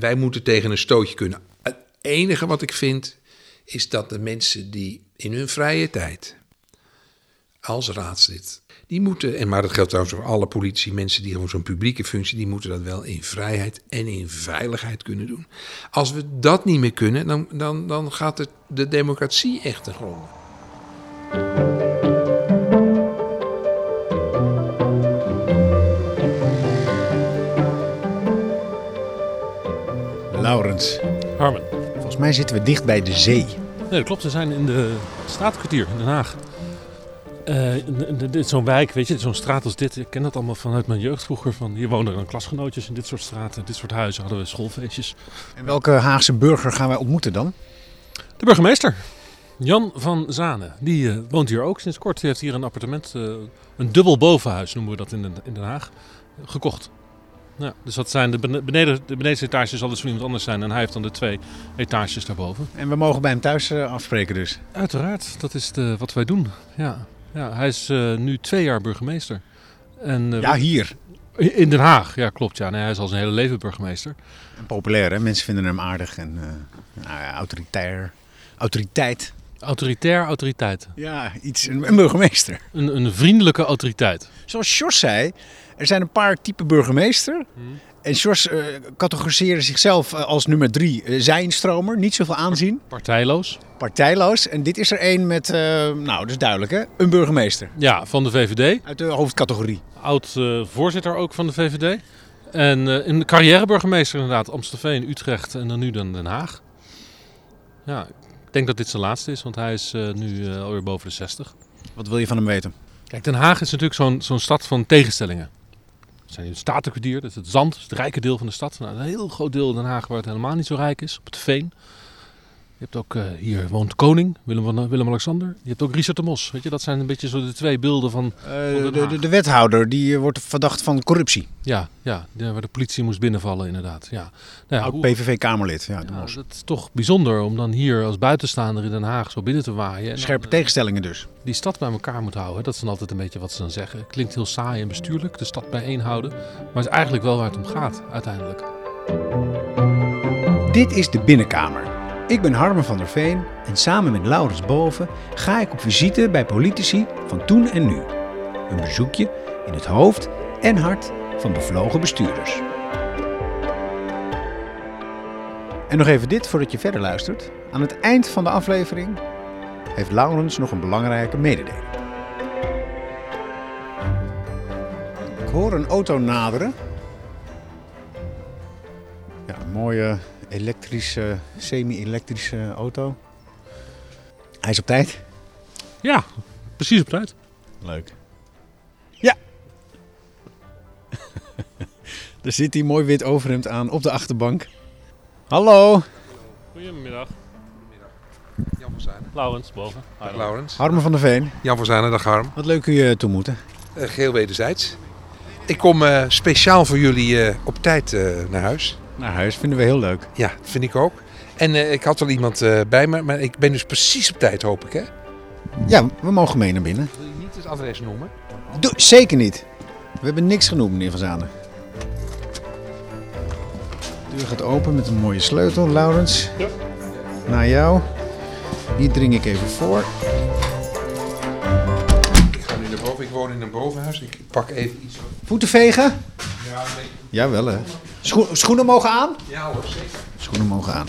Wij moeten tegen een stootje kunnen. Het enige wat ik vind is dat de mensen die in hun vrije tijd als raadslid, die moeten, en maar dat geldt trouwens voor alle politici, mensen die gewoon zo'n publieke functie, die moeten dat wel in vrijheid en in veiligheid kunnen doen. Als we dat niet meer kunnen, dan, dan, dan gaat de democratie echt te gronden. Laurens, Harmen. volgens mij zitten we dicht bij de zee. Nee, dat klopt. We zijn in de Staatkwartier in Den Haag. Is zo'n wijk, weet je, zo'n straat als dit. Ik ken dat allemaal vanuit mijn jeugd vroeger. Van, hier woonden dan klasgenootjes in dit soort straten, dit soort huizen hadden we schoolfeestjes. En welke Haagse burger gaan wij ontmoeten dan? De burgemeester, Jan van Zanen, die eh, woont hier ook sinds kort. Die heeft hier een appartement, eh, een dubbel bovenhuis noemen we dat in Den, in Den Haag, gekocht. Ja, dus dat zijn de, bene- beneden, de benedensetage zal dus van iemand anders zijn en hij heeft dan de twee etages daarboven. En we mogen bij hem thuis eh, afspreken dus. Uiteraard, dat is de, wat wij doen. Ja, ja hij is eh, nu twee jaar burgemeester. En, eh, Ja, hier. In Den Haag, ja klopt. Ja. Nee, hij is al zijn hele leven burgemeester. En populair hè, mensen vinden hem aardig en eh, nou ja, autoritair. Autoriteit. Autoritair autoriteit. Ja, iets, een, burgemeester. Een, een vriendelijke autoriteit. Zoals Sjors zei, er zijn een paar type burgemeester. En Sjors eh categoriseerde zichzelf eh, als nummer drie uh, zijnstromer. Niet zoveel aanzien. Partijloos. Partijloos. En dit is er één met, eh, nou dat is duidelijk hè, een burgemeester. Ja, van de VVD. Uit de hoofdcategorie. Oud eh, voorzitter ook van de VVD. En eh, een carrièreburgemeester inderdaad. Amstelveen, Utrecht en dan nu dan Den Haag. Ja, ik denk dat dit zijn laatste is, want hij is eh, nu eh, alweer boven de 60. Wat wil je van hem weten? Kijk, Den Haag is natuurlijk zo'n zo'n stad van tegenstellingen. Zijn het Statenkwartier, dat is het zand, het rijke deel van de stad. Nou, een heel groot deel Den Haag waar het helemaal niet zo rijk is, op het Veen. Je hebt ook, eh, hier woont koning, Willem van- Willem-Alexander. Je hebt ook Richard de Mos, weet je, dat zijn een beetje zo de twee beelden van... Eh, de, de, de wethouder die eh, wordt verdacht van corruptie. Ja, ja, de- waar de politie moest binnenvallen inderdaad. Ja. Nou ja, PVV-Kamerlid. Ja, de ja, Mos. dat is toch bijzonder om dan hier als buitenstaander in Den Haag zo binnen te waaien. En dan, Scherpe eh, tegenstellingen dus. die stad bij elkaar moet houden. Dat is dan altijd een beetje wat ze dan zeggen. Klinkt heel saai en bestuurlijk, de stad bijeenhouden. Maar is eigenlijk wel waar het om gaat, uiteindelijk. Dit is de Binnenkamer. Ik ben Harmen van der Veen en samen met Laurens Boven ga ik op visite bij politici van toen en nu. Een bezoekje in het hoofd en hart van bevlogen bestuurders. En nog even dit voordat je verder luistert. Aan het eind van de aflevering heeft Laurens nog een belangrijke mededeling. Ik hoor een auto naderen. Ja, een mooie elektrische, semi-elektrische auto. Hij is op tijd. Ja, precies op tijd. Leuk. Ja. Daar zit hij mooi wit overhemd aan op de achterbank. Hallo. Goedemiddag. Jan van Zanen. Laurens, boven. Dag Laurens. Harmen van der Veen. Jan van Zanen, dag Harm. Wat leuk u je te ontmoeten. Eh, geheel wederzijds. Ik kom eh, speciaal voor jullie eh, op tijd eh, naar huis. Naar huis vinden we heel leuk. Ja, dat vind ik ook. En eh, ik had al iemand eh, bij me, maar ik ben dus precies op tijd, hoop ik. Hè? Ja, we mogen mee naar binnen. Wil je niet het adres noemen? Doe, zeker niet. We hebben niks genoemd, meneer Van Zanen. De deur gaat open met een mooie sleutel, Laurens. Ja. Naar jou. Hier dring ik even voor. Ik ga nu naar boven. Ik woon in een bovenhuis. Ik pak even iets. Voeten vegen? Ja, nee. Jawel hè. Scho- schoenen mogen aan? Ja hoor, zeker. Schoenen mogen aan.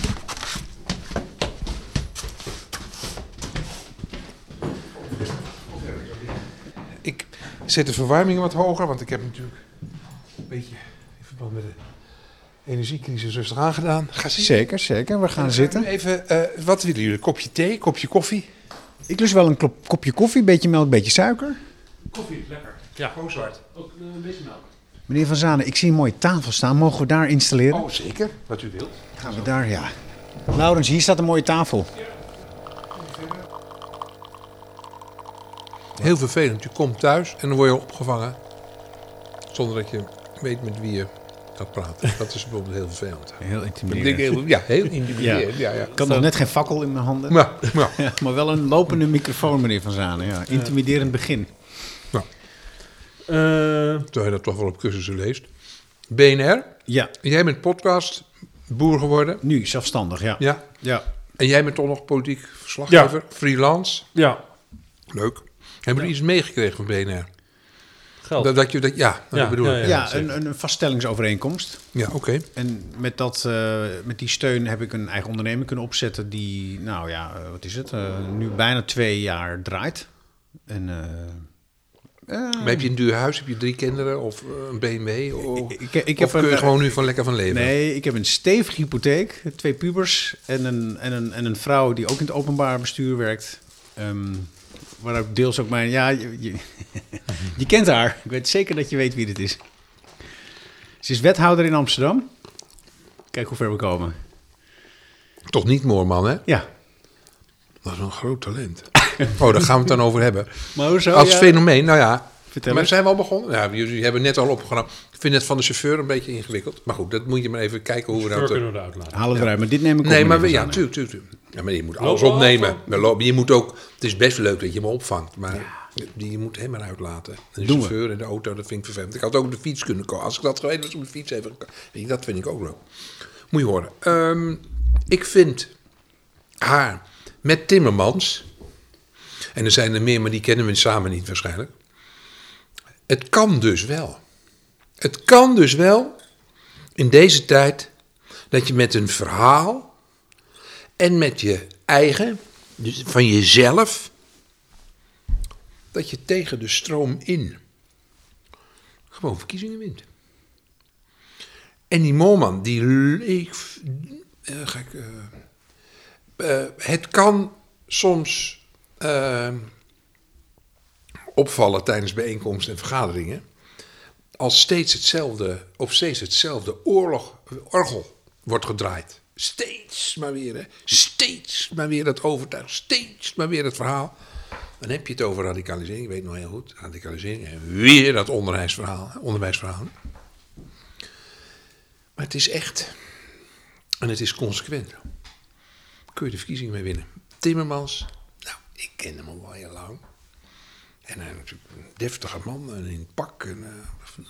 Ik zet de verwarming wat hoger, want ik heb natuurlijk een beetje in verband met de energiecrisis rustig aangedaan. Ga zitten. Zeker, zeker. We gaan zitten. Even, eh, wat willen jullie? Kopje thee, kopje koffie? Ik lust wel een kopje koffie, beetje melk, beetje suiker. Koffie, lekker. Ja, Gewoon zwart. ook een beetje melk. Meneer Van Zanen, ik zie een mooie tafel staan. Mogen we daar installeren? Oh, zeker. Wat u wilt. Gaan we daar, ja. Laurens, hier staat een mooie tafel. Heel vervelend. Je komt thuis en dan word je opgevangen. Zonder dat je weet met wie je gaat praten. Dat is bijvoorbeeld heel vervelend. Heel intimiderend. heel, ja, heel intimiderend. Ja. Ja, Ik had nog net geen fakkel in mijn handen. Maar, maar, Ja, maar wel een lopende microfoon, meneer Van Zanen. Ja. Intimiderend begin. Eh, terwijl je dat toch wel op cursussen leest. BNR, Ja. jij bent podcast boer geworden. Nu zelfstandig, ja. Ja. Ja. En jij bent toch nog politiek verslaggever, freelance. Ja, Leuk. Hebben jullie iets meegekregen van BNR? geld. Dat, dat je dat, ja, dat Ja, bedoel ja, ik. ja. Ja, een, een vaststellingsovereenkomst. Ja, oké. En met, dat, eh, met die steun heb ik een eigen onderneming kunnen opzetten die, nou ja, eh, wat is het, eh, nu bijna twee jaar draait. En, eh, Maar heb je een duur huis? Heb je drie kinderen of eh, een BMW? Of, ik, ik, ik of heb kun je een, gewoon nu van lekker van leven? Nee, ik heb een stevige hypotheek, twee pubers en een, en een, en een vrouw die ook in het openbaar bestuur werkt. Ehm waar ook deels ook mijn, ja, je, je, je kent haar. Ik weet zeker dat je weet wie dit is. Ze is wethouder in Amsterdam. Kijk hoe ver we komen. Toch niet Moorman, hè? Ja. Dat is een groot talent. oh, daar gaan we het dan over hebben. Maar hoezo? Als ja? fenomeen, nou ja. Vertel maar zijn we al begonnen? Ja, jullie hebben net al opgenomen. Ik vind het van de chauffeur een beetje ingewikkeld. Maar goed, dat moet je maar even kijken hoe we dat... kunnen we eruit laten. Haal het eruit, maar dit neem ik op. Nee, maar we, ja, tuurlijk, tuurlijk. tuurlijk. Ja, maar je moet alles Lopen opnemen. af, Maar lopen- Je moet ook... Het is best leuk dat je me opvangt, maar die je moet hem eruit laten. En de Doen we. chauffeur en de auto, dat vind ik vervelend. Ik had ook op de fiets kunnen komen. Als ik dat geweten was op de fiets even... Dat vind ik ook leuk. Moet je horen. Ehm, ik vind haar met Timmermans... En er zijn er meer, maar die kennen we samen niet waarschijnlijk. Het kan dus wel. Het kan dus wel in deze tijd dat je met een verhaal en met je eigen, dus van jezelf, dat je tegen de stroom in gewoon verkiezingen wint. En die Moorman, die eh, ga ik, eh, eh, het kan soms eh, opvallen tijdens bijeenkomsten en vergaderingen. Als steeds hetzelfde, op steeds hetzelfde oorlog, orgel wordt gedraaid. Steeds maar weer, hè? steeds maar weer dat overtuig, steeds maar weer het verhaal. Dan heb je het over radicalisering, ik weet nog heel goed, radicalisering. En weer dat onderwijsverhaal, onderwijsverhaal. Maar het is echt, en het is consequent. Kun je de verkiezingen mee winnen. Timmermans, ik ken hem al wel heel lang. En hij natuurlijk een deftige man en in pak. En, eh,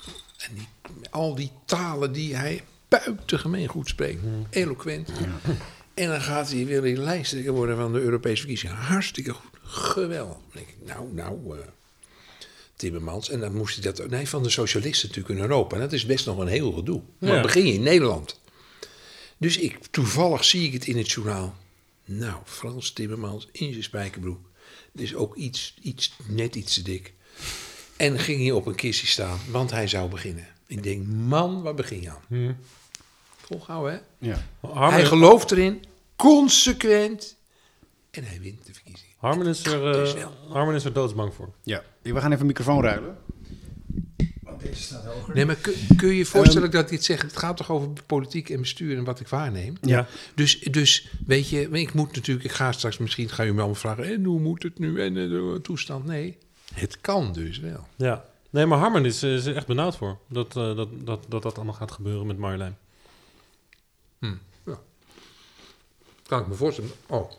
en die, al die talen die hij buitengemeen goed spreekt. Eloquent. En dan gaat hij weer die lijsttrekker worden van de Europese verkiezingen. Hartstikke goed. Geweldig. Dan denk ik, nou, nou, eh, Timmermans. En dan moest hij dat. Nee, van de socialisten natuurlijk in Europa. En dat is best nog een heel gedoe. Maar Ja. begin je in Nederland. Dus ik, toevallig zie ik het in het journaal. Nou, Frans Timmermans in zijn spijkerbroek. Dus ook iets, iets, net iets te dik. En ging hij op een kistje staan, want hij zou beginnen. Ik denk, man, waar begin je aan? Volhouden, hè? Ja. Harmen, Hij gelooft erin, consequent. En hij wint de verkiezing. Harmen, is er, Dus eh. Harmen is er doodsbang voor. ja. We gaan even een microfoon ruilen. Want deze staat hoger. Nee, maar kun, kun je je voorstellen dat ik dit zeg? Het gaat toch over politiek en bestuur en wat ik waarneem? Ja. Dus, dus weet je, ik moet natuurlijk, ik ga straks misschien, ga je me allemaal vragen, en hoe moet het nu en eh, de toestand? Nee, het kan dus wel. Ja. Nee, maar Harmen is, is er echt benauwd voor. Dat, eh, dat, dat, dat dat allemaal gaat gebeuren met Marjolein. Kan ik me voorstellen. Oh.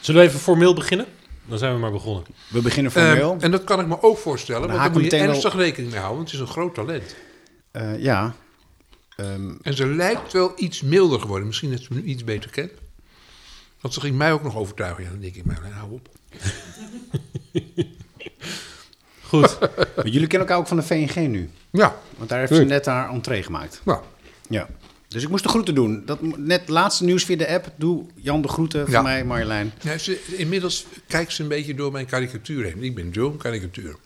Zullen we even formeel beginnen? Dan zijn we maar begonnen. We beginnen formeel. Ehm, en dat kan ik me ook voorstellen, Dan want daar moet je ernstig rekening mee houden, want het is een groot talent. Eh, ja. Ehm, En ze lijkt wel iets milder geworden. Misschien dat ze me nu iets beter kent. Want ze ging mij ook nog overtuigen. Ja, dan denk ik, maar hou op. Goed. maar jullie kennen elkaar ook van de VNG nu. Ja, Want daar heeft ze net haar entree gemaakt. nou, Ja. Dus ik moest de groeten doen. Dat, net laatste nieuws via de app. Doe Jan de groeten van Ja. mij, Marjolein. ja, ze, inmiddels kijkt ze een beetje door mijn karikatuur heen. Ik ben Joe, karikatuur.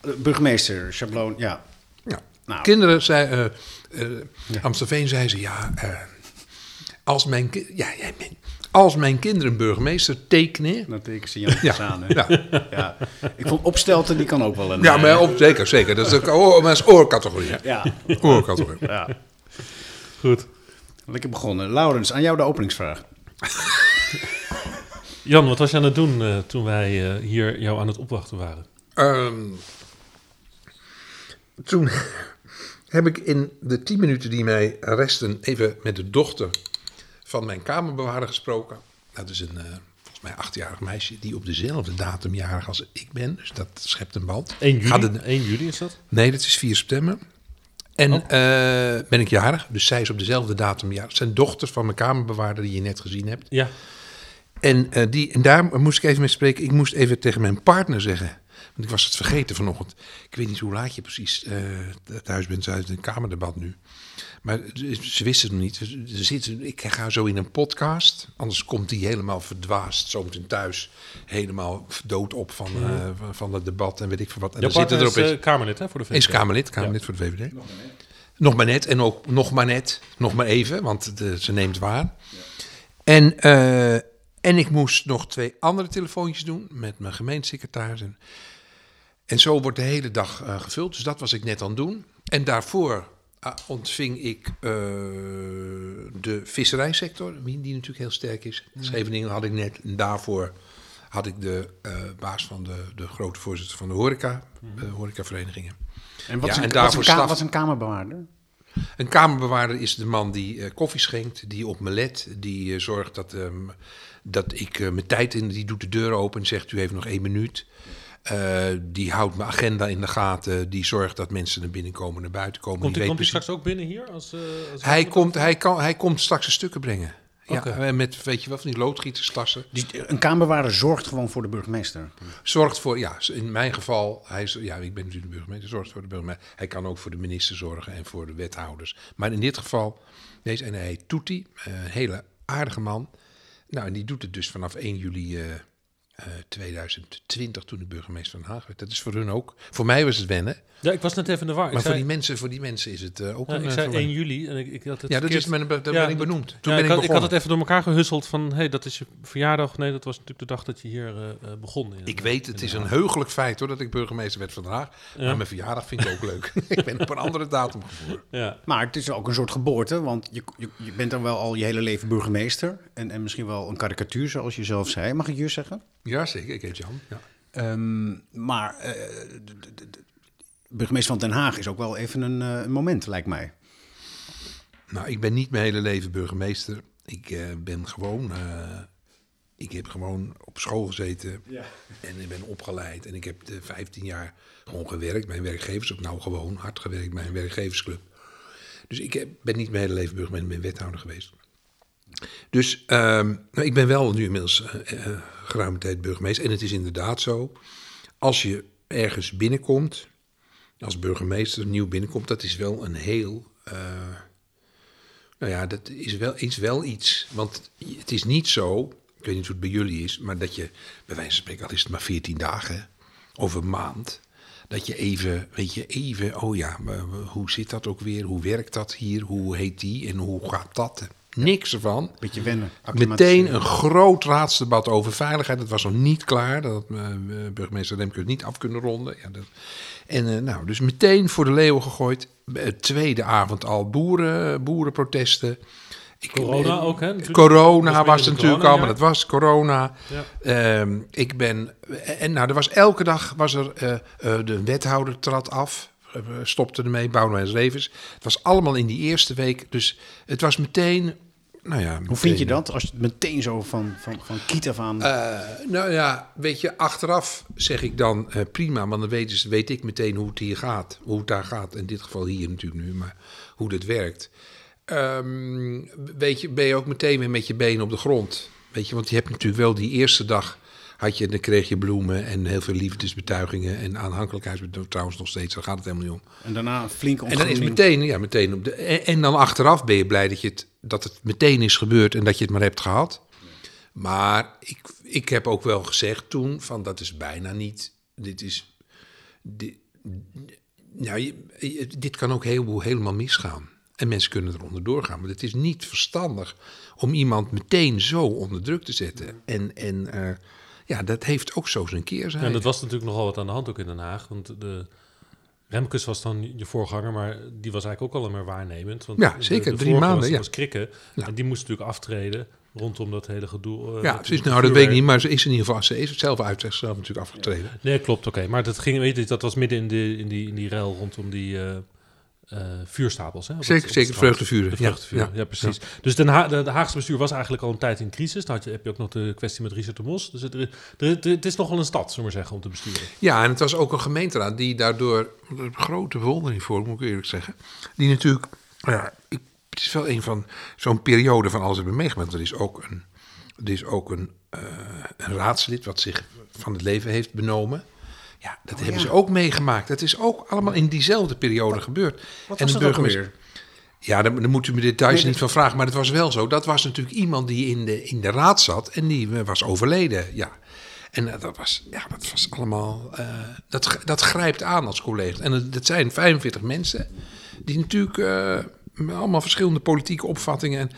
Eh, burgemeester, schabloon, ja. Ja. Nou. Kinderen zei, eh eh Amstelveen zei ze, ja, eh, als, mijn, ja jij bent, als mijn kinderen burgemeester tekenen. Dan teken ze Jan Ja, aan. hè? ja. Ja. Ik vond opstelten, die kan ook wel een... ja maar op, zeker, zeker. Dat is ook oor, maar dat is oorcategorie. Ja, Oorcategorie. ja. Goed. Lekker begonnen. Laurens, aan jou de openingsvraag. Jan, wat was je aan het doen eh, toen wij eh, hier jou aan het opwachten waren? Ehm, toen heb ik in de tien minuten die mij resten even met de dochter van mijn kamerbewaarder gesproken. Dat is een, eh, volgens mij achtjarig meisje die op dezelfde datum jarig als ik ben. Dus dat schept een band. 1 juli? Gaat het- 1 juli is dat? Nee, dat is 4 september. En Oh. eh, ben ik jarig, dus zij is op dezelfde datum jarig. Het zijn dochters van mijn kamerbewaarder die je net gezien hebt. Ja. En, eh, die, en daar moest ik even mee spreken. Ik moest even tegen mijn partner zeggen. Want ik was het vergeten vanochtend. Ik weet niet hoe laat je precies eh, thuis bent. Ze uit een kamerdebat nu. Maar ze wisten het nog niet. Ze zitten, ik ga zo in een podcast. Anders komt die helemaal verdwaasd. Zometeen thuis. Helemaal dood op van, eh, van- van het debat en weet ik veel wat. En dan zitten partner er is eh, Kamerlid hè, voor de VVD. Is Kamerlid, Kamerlid voor de VVD. Nog maar net. En ook nog maar net. Nog maar even, want de- ze neemt waar. En, eh, en ik moest nog twee andere telefoontjes doen met mijn gemeentesecretaris. En, en zo wordt de hele dag gevuld. Dus dat was ik net aan het doen. En daarvoor ontving ik eh, de visserijsector, die natuurlijk heel sterk is. Scheveningen had ik net. En daarvoor had ik de eh, baas van de, de grote voorzitter van de horeca, eh, horecaverenigingen. En wat, Ja, is, een, en wat, een ka- straf- wat is een kamerbewaarder? Een kamerbewaarder is de man die koffie schenkt, die op me let, die zorgt dat, ehm, dat ik mijn tijd in, die doet de deur open en zegt u heeft nog één minuut. Eh, die houdt mijn agenda in de gaten, die zorgt dat mensen naar binnen komen, naar buiten komen. Komt Die hij komt straks ook binnen hier? Als, eh, als hij, komt, hij, kan, hij komt straks een stukken brengen. Ja, eh, met, weet je wel, van die loodgieterstassen. Dus een kamerbewaarder zorgt gewoon voor de burgemeester. Zorgt voor, ja, in mijn geval, hij is, ja, ik ben natuurlijk de burgemeester, zorgt voor de burgemeester. Hij kan ook voor de minister zorgen en voor de wethouders. Maar in dit geval, deze, en hij heet Toetie, een hele aardige man. Nou, en die doet het dus vanaf 1 juli eh, eh, 2020, toen ik burgemeester van Haag werd. Dat is voor hun ook. Voor mij was het wennen, Ja, ik was net even in de war. maar ik voor, zei, die mensen, voor die mensen is het eh, ook ja, een ik eh, zei verwen. 1 juli en ik, ik had het Ja, dat verkeerd- is mijn, dat Ja, ben ik benoemd. Toen Ja, ben ik, ik, had, ik had het even door elkaar gehusseld van, hey, dat is je verjaardag. Nee, dat was natuurlijk de dag dat je hier eh, eh, begon. in- Ik weet, het is een heugelijk feit hoor, dat ik burgemeester werd van Den Haag. Ja. Maar mijn verjaardag vind ik ook leuk. ik ben op een andere datum geboren. Ja. Maar het is ook een soort geboorte, want je, je, je bent dan wel al je hele leven burgemeester. En, en misschien wel een karikatuur, zoals je zelf zei. Mag ik je zeggen? Ja, zeker. Ik heet Jan. Ja. Ehm, maar eh, de, de- de- de burgemeester van Den Haag is ook wel even een, eh, een moment, lijkt mij. Nou, ik ben niet mijn hele leven burgemeester. Ik eh, ben gewoon. ik heb gewoon op school gezeten en ik ben opgeleid. En ik heb de 15 jaar gewoon gewerkt. Mijn werkgevers ook nou gewoon hard gewerkt bij een werkgeversclub. Dus ik heb, ben niet mijn hele leven burgemeester, ik ben wethouder geweest. Dus ehm, nou, ik ben wel nu inmiddels geruime tijd burgemeester. En het is inderdaad zo, als je ergens binnenkomt, als burgemeester nieuw binnenkomt, dat is wel een heel... eh, nou ja, dat is wel, is wel iets. Want het is niet zo, ik weet niet hoe het bij jullie is, maar dat je, bij wijze van spreken, al is het maar 14 dagen of een maand, dat je even, weet je, even, oh ja, hoe zit dat ook weer? Hoe werkt dat hier? Hoe heet die en hoe gaat dat? Niks ervan. Beetje wennen. Meteen een groot raadsdebat over veiligheid. Dat was nog niet klaar. Dat had eh, burgemeester Remke het niet af kunnen ronden. Ja, dat, en eh, nou, dus meteen voor de leeuwen gegooid. Eh, tweede avond al boeren, boerenprotesten. Ik, Corona eh, ook, hè? natuurlijk. Corona Dat was natuurlijk corona, al, maar ja. dat was corona. Ja. Ehm, ik ben. En nou, er was elke dag was er. eh, eh, de wethouder trad af. eh, stopte ermee. Boudewijn Revers. Het was allemaal in die eerste week. Dus het was meteen. Nou ja, Hoe vind je dat als je het meteen zo van, van, van kiet af aan... Eh, nou ja, weet je, achteraf zeg ik dan eh, prima, want dan weet, weet ik meteen hoe het hier gaat. Hoe het daar gaat. In dit geval hier natuurlijk nu, maar hoe dat werkt. Ehm, weet je, ben je ook meteen weer met je benen op de grond. Weet je, want je hebt natuurlijk wel die eerste dag. Had je, dan kreeg je bloemen en heel veel liefdesbetuigingen en aanhankelijkheidsbetuigingen trouwens nog steeds. Daar gaat het helemaal niet om. en daarna een flinke En dan is ontgroening. meteen, ja, meteen op de. En, en dan achteraf ben je blij dat, je het, dat het meteen is gebeurd en dat je het maar hebt gehad. Maar ik, ik heb ook wel gezegd toen: van dat is bijna niet. Dit is. Dit, nou, dit kan ook heel, helemaal misgaan. En mensen kunnen eronder doorgaan. Maar het is niet verstandig om iemand meteen zo onder druk te zetten. En, en eh, ja, dat heeft ook zo zijn keer zijn. En dat was natuurlijk nogal wat aan de hand ook in Den Haag. Want de Remkes was dan je voorganger, maar die was eigenlijk ook al maar waarnemend. Want Ja, zeker, de drie maanden, Was, ja. was krikken. Ja. En die moest natuurlijk aftreden rondom dat hele gedoe. eh, ja, precies. Nou, dat weet ik niet. Maar ze is in ieder geval. Ze is zelf uit zichzelf natuurlijk afgetreden. Nee, klopt, oké. Maar dat ging, weet je, dat was midden in, de, in, die, in die rel rondom die, eh, eh, vuurstapels. Hè, op Zeker, het zeker vreugdevuren. De Ja, vreugdevuren, ja, ja, precies. Dus Den de, de Haagse bestuur was eigenlijk al een tijd in crisis. Dan had je, heb je ook nog de kwestie met Richard de Mos. Dus het, het is nogal een stad, zullen we maar zeggen, om te besturen. Ja, en het was ook een gemeenteraad die daardoor, grote bewondering voor, moet ik eerlijk zeggen, die natuurlijk, nou ja, ik, het is wel een van zo'n periode van alles hebben meegemaakt. Er is ook een, er is ook een, eh, een raadslid wat zich van het leven heeft benomen. Ja, dat hebben ze ook meegemaakt. Dat is ook allemaal in diezelfde periode gebeurd. Wat en was de dat burgemeester-? Ja, daar, daar moet u me details Nee, niet van vragen, maar het was wel zo. Dat was natuurlijk iemand die in de, in de raad zat en die eh, was overleden, ja. En eh, dat was, ja, dat was allemaal, eh, dat, dat grijpt aan als collega. En het, het zijn 45 mensen die natuurlijk met allemaal verschillende politieke opvattingen. En,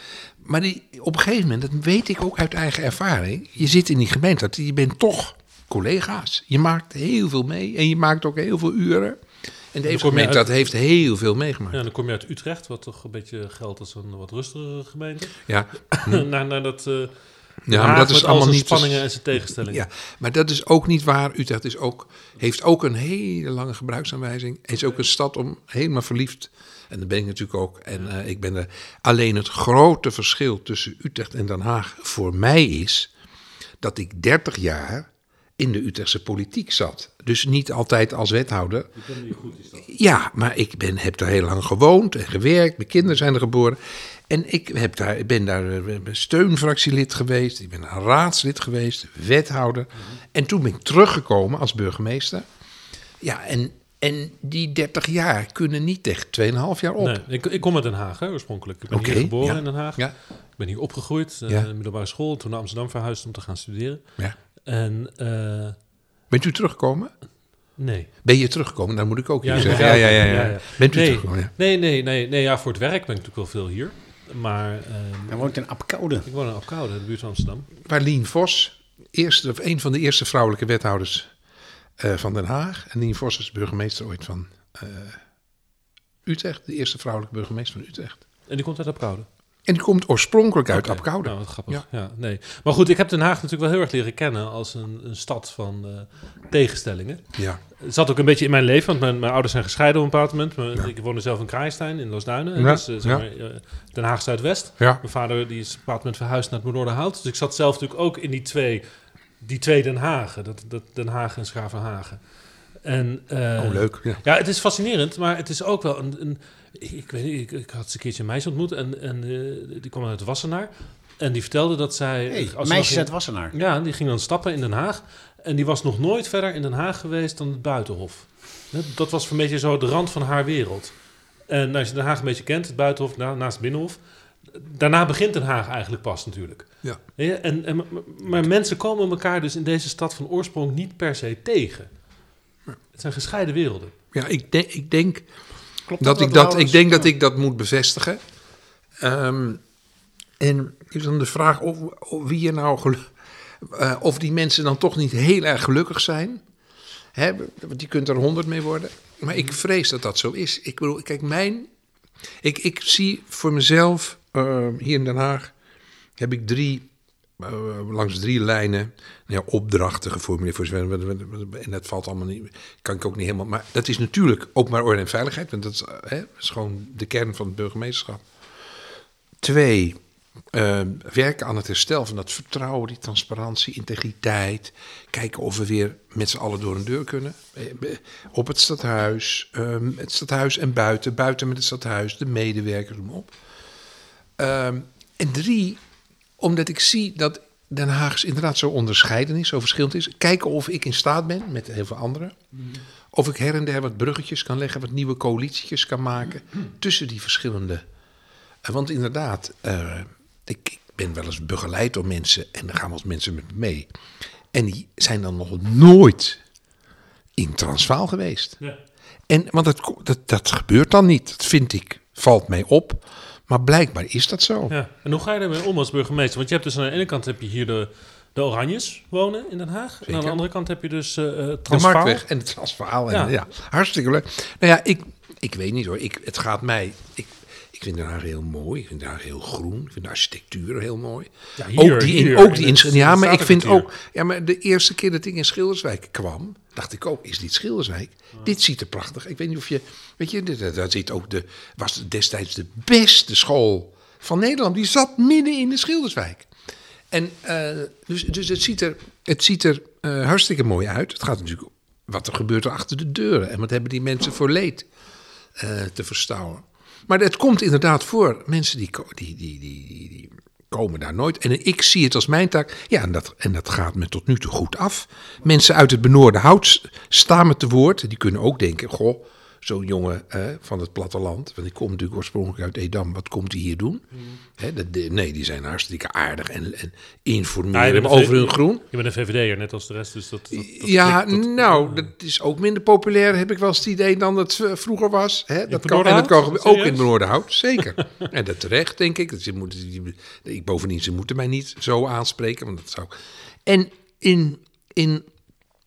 maar die, op een gegeven moment, dat weet ik ook uit eigen ervaring, je zit in die gemeente, je bent toch collega's. Je maakt heel veel mee en je maakt ook heel veel uren. En deze gemeente uit- dat heeft heel veel meegemaakt. Ja, dan kom je uit Utrecht, wat toch een beetje geldt als een wat rustigere gemeente. Ja, naar, naar dat, eh ja maar dat is allemaal niet... spanningen en zijn tegenstellingen. Ja, maar dat is ook niet waar. Utrecht is ook, heeft ook een hele lange gebruiksaanwijzing. Is ook een stad om helemaal verliefd. En dat ben ik natuurlijk ook. En eh, ik ben er. Alleen het grote verschil tussen Utrecht en Den Haag voor mij is dat ik 30 jaar in de Utrechtse politiek zat. Dus niet altijd als wethouder. Ja, maar ik ben, heb daar heel lang gewoond en gewerkt. Mijn kinderen zijn er geboren. En ik heb daar, ik ben daar eh, steunfractielid geweest. Ik ben een raadslid geweest, wethouder. En toen ben ik teruggekomen als burgemeester. Ja, en, en die 30 jaar kunnen niet tegen 2,5 jaar op. Nee, ik, ik kom uit Den Haag hè, oorspronkelijk. Ik ben hier geboren ja. in Den Haag. Ja, Ik ben hier opgegroeid, eh, Ja. middelbare school. Toen naar Amsterdam verhuisd om te gaan studeren. ja. En eh, Bent u teruggekomen? nee. Ben je teruggekomen? Dan moet ik ook Ja, hier zeggen. Ja, ja, ja, ja, ja. ja. Bent u Nee. teruggekomen? Ja. Nee, nee, nee, nee. Ja, voor het werk ben ik natuurlijk wel veel hier. Maar eh, Hij woont in Apkoude. ik woon in Apkoude, in de buurt van Amsterdam. Waar Lien Vos, eerste, of een van de eerste vrouwelijke wethouders eh, van Den Haag. En Lien Vos is burgemeester ooit van eh, Utrecht. De eerste vrouwelijke burgemeester van Utrecht. En die komt uit Apkoude. En die komt oorspronkelijk uit Oké, Apkoude. Nou, grappig. Ja. Ja. nee. Maar goed, ik heb Den Haag natuurlijk wel heel erg leren kennen als een, een stad van eh, tegenstellingen. Ja. Het zat ook een beetje in mijn leven, want mijn, mijn ouders zijn gescheiden op een bepaald moment. Ik woonde zelf in Kraaienstein, in Loosduinen. Ja, Dus, eh, zeg maar, eh, Den Haag Zuidwest. Ja. Mijn vader die is op een bepaald moment verhuisd naar het Noorderhout. Dus ik zat zelf natuurlijk ook in die twee, die twee Den Hagen. Dat, dat Den Haag en Schravenhagen. En, Oh, leuk. Ja. Ja, het is fascinerend, maar het is ook wel een... een ik, ik weet niet, ik, ik had eens een keertje een meisje ontmoet en, en eh, die kwam uit Wassenaar. En die vertelde dat zij... Hey, als ze nog meisjes in- uit Wassenaar. ja, die ging dan stappen in Den Haag. En die was nog nooit verder in Den Haag geweest dan het Buitenhof. Dat was een beetje zo de rand van haar wereld. En als je Den Haag een beetje kent, het Buitenhof na- naast het Binnenhof... Daarna begint Den Haag eigenlijk pas natuurlijk. Ja. Ja, en, en, maar mensen komen elkaar dus in deze stad van oorsprong niet per se tegen. Het zijn gescheiden werelden. Ja, ik, denk ik denk Klopt dat, ik, dat, ik denk dat ik dat moet bevestigen. Ehm, en is dan de vraag of, of wie je nou eh, of die mensen dan toch niet heel erg gelukkig zijn. Hè, want je kunt er honderd mee worden. Maar ik vrees dat dat zo is. Ik bedoel, kijk, mijn. Ik, ik zie voor mezelf eh, hier in Den Haag heb ik drie, eh, langs drie lijnen nou ja, opdrachten geformuleerd voor. En dat valt allemaal niet, kan ik ook niet helemaal. Maar dat is natuurlijk openbaar orde en veiligheid, want dat is, eh, hè, is gewoon de kern van het burgemeesterschap. Twee, eh, werken aan het herstel van dat vertrouwen, die transparantie, integriteit. Kijken of we weer met z'n allen door een deur kunnen. Op het stadhuis, ehm, het stadhuis en buiten, buiten met het stadhuis, de medewerkers, noem maar op. Ehm, en drie, omdat ik zie dat Den Haag inderdaad zo onderscheiden is, zo verschillend is. Kijken of ik in staat ben, met heel veel anderen, of ik her en der wat bruggetjes kan leggen, wat nieuwe coalitietjes kan maken tussen die verschillende. Eh, Want inderdaad, eh, ik, ik ben wel eens begeleid door mensen en dan gaan wel eens mensen met me mee. En die zijn dan nog nooit in Transvaal geweest. Ja. En, want dat, dat, dat gebeurt dan niet. Dat vind ik, valt mij op. Maar blijkbaar is dat zo. Ja. En hoe ga je daarmee om als burgemeester? Want je hebt dus aan de ene kant heb je hier de, de Oranjes wonen in Den Haag. En aan de andere kant heb je dus eh eh, De Transvaal. Marktweg en het Transvaal. En, Ja. ja. hartstikke leuk. Nou ja, ik, ik weet niet hoor. Ik, het gaat mij... Ik, Ik vind Den Haag heel mooi. Ik vind Den Haag heel groen. Ik vind de architectuur heel mooi. Ja, hier- ook die, in, hier, ook in die het in, Ja, maar ik vind ook... Ja, maar de eerste keer dat ik in Schilderswijk kwam... dacht ik ook, is dit Schilderswijk? Dit ziet er prachtig. Ik weet niet of je... Weet je, daar- zit ook de... Was destijds de beste school van Nederland. Die zat midden in de Schilderswijk. En eh, dus, dus het ziet er, het ziet er eh, hartstikke mooi uit. Het gaat natuurlijk wat er gebeurt er achter de deuren. En wat hebben die mensen voor leed eh, te verstouwen. Maar het komt inderdaad voor. Mensen die, die, die, die, die, komen daar nooit. En ik zie het als mijn taak. Ja, en dat, en dat gaat me tot nu toe goed af. Mensen uit het benoorde hout staan me te woord. Die kunnen ook denken, goh, zo'n jongen eh, van het platteland. Want ik kom natuurlijk oorspronkelijk uit Edam. Wat komt hij hier doen? Hè, dat- de- nee, die zijn hartstikke aardig en, en informeren bent een over hun groen. Je bent een VVD'er, net als de rest, dus dat... dat, dat Ja, klikt nou, dat is ook minder populair, heb ik wel eens het idee, dan het eh, vroeger was. Hè? Dat kan, en dat kan ook in Serieus? Noorderhout, zeker. en dat terecht, denk ik. Dat ze moeten, die- ik. Bovendien, ze moeten mij niet zo aanspreken, want dat zou... En in, in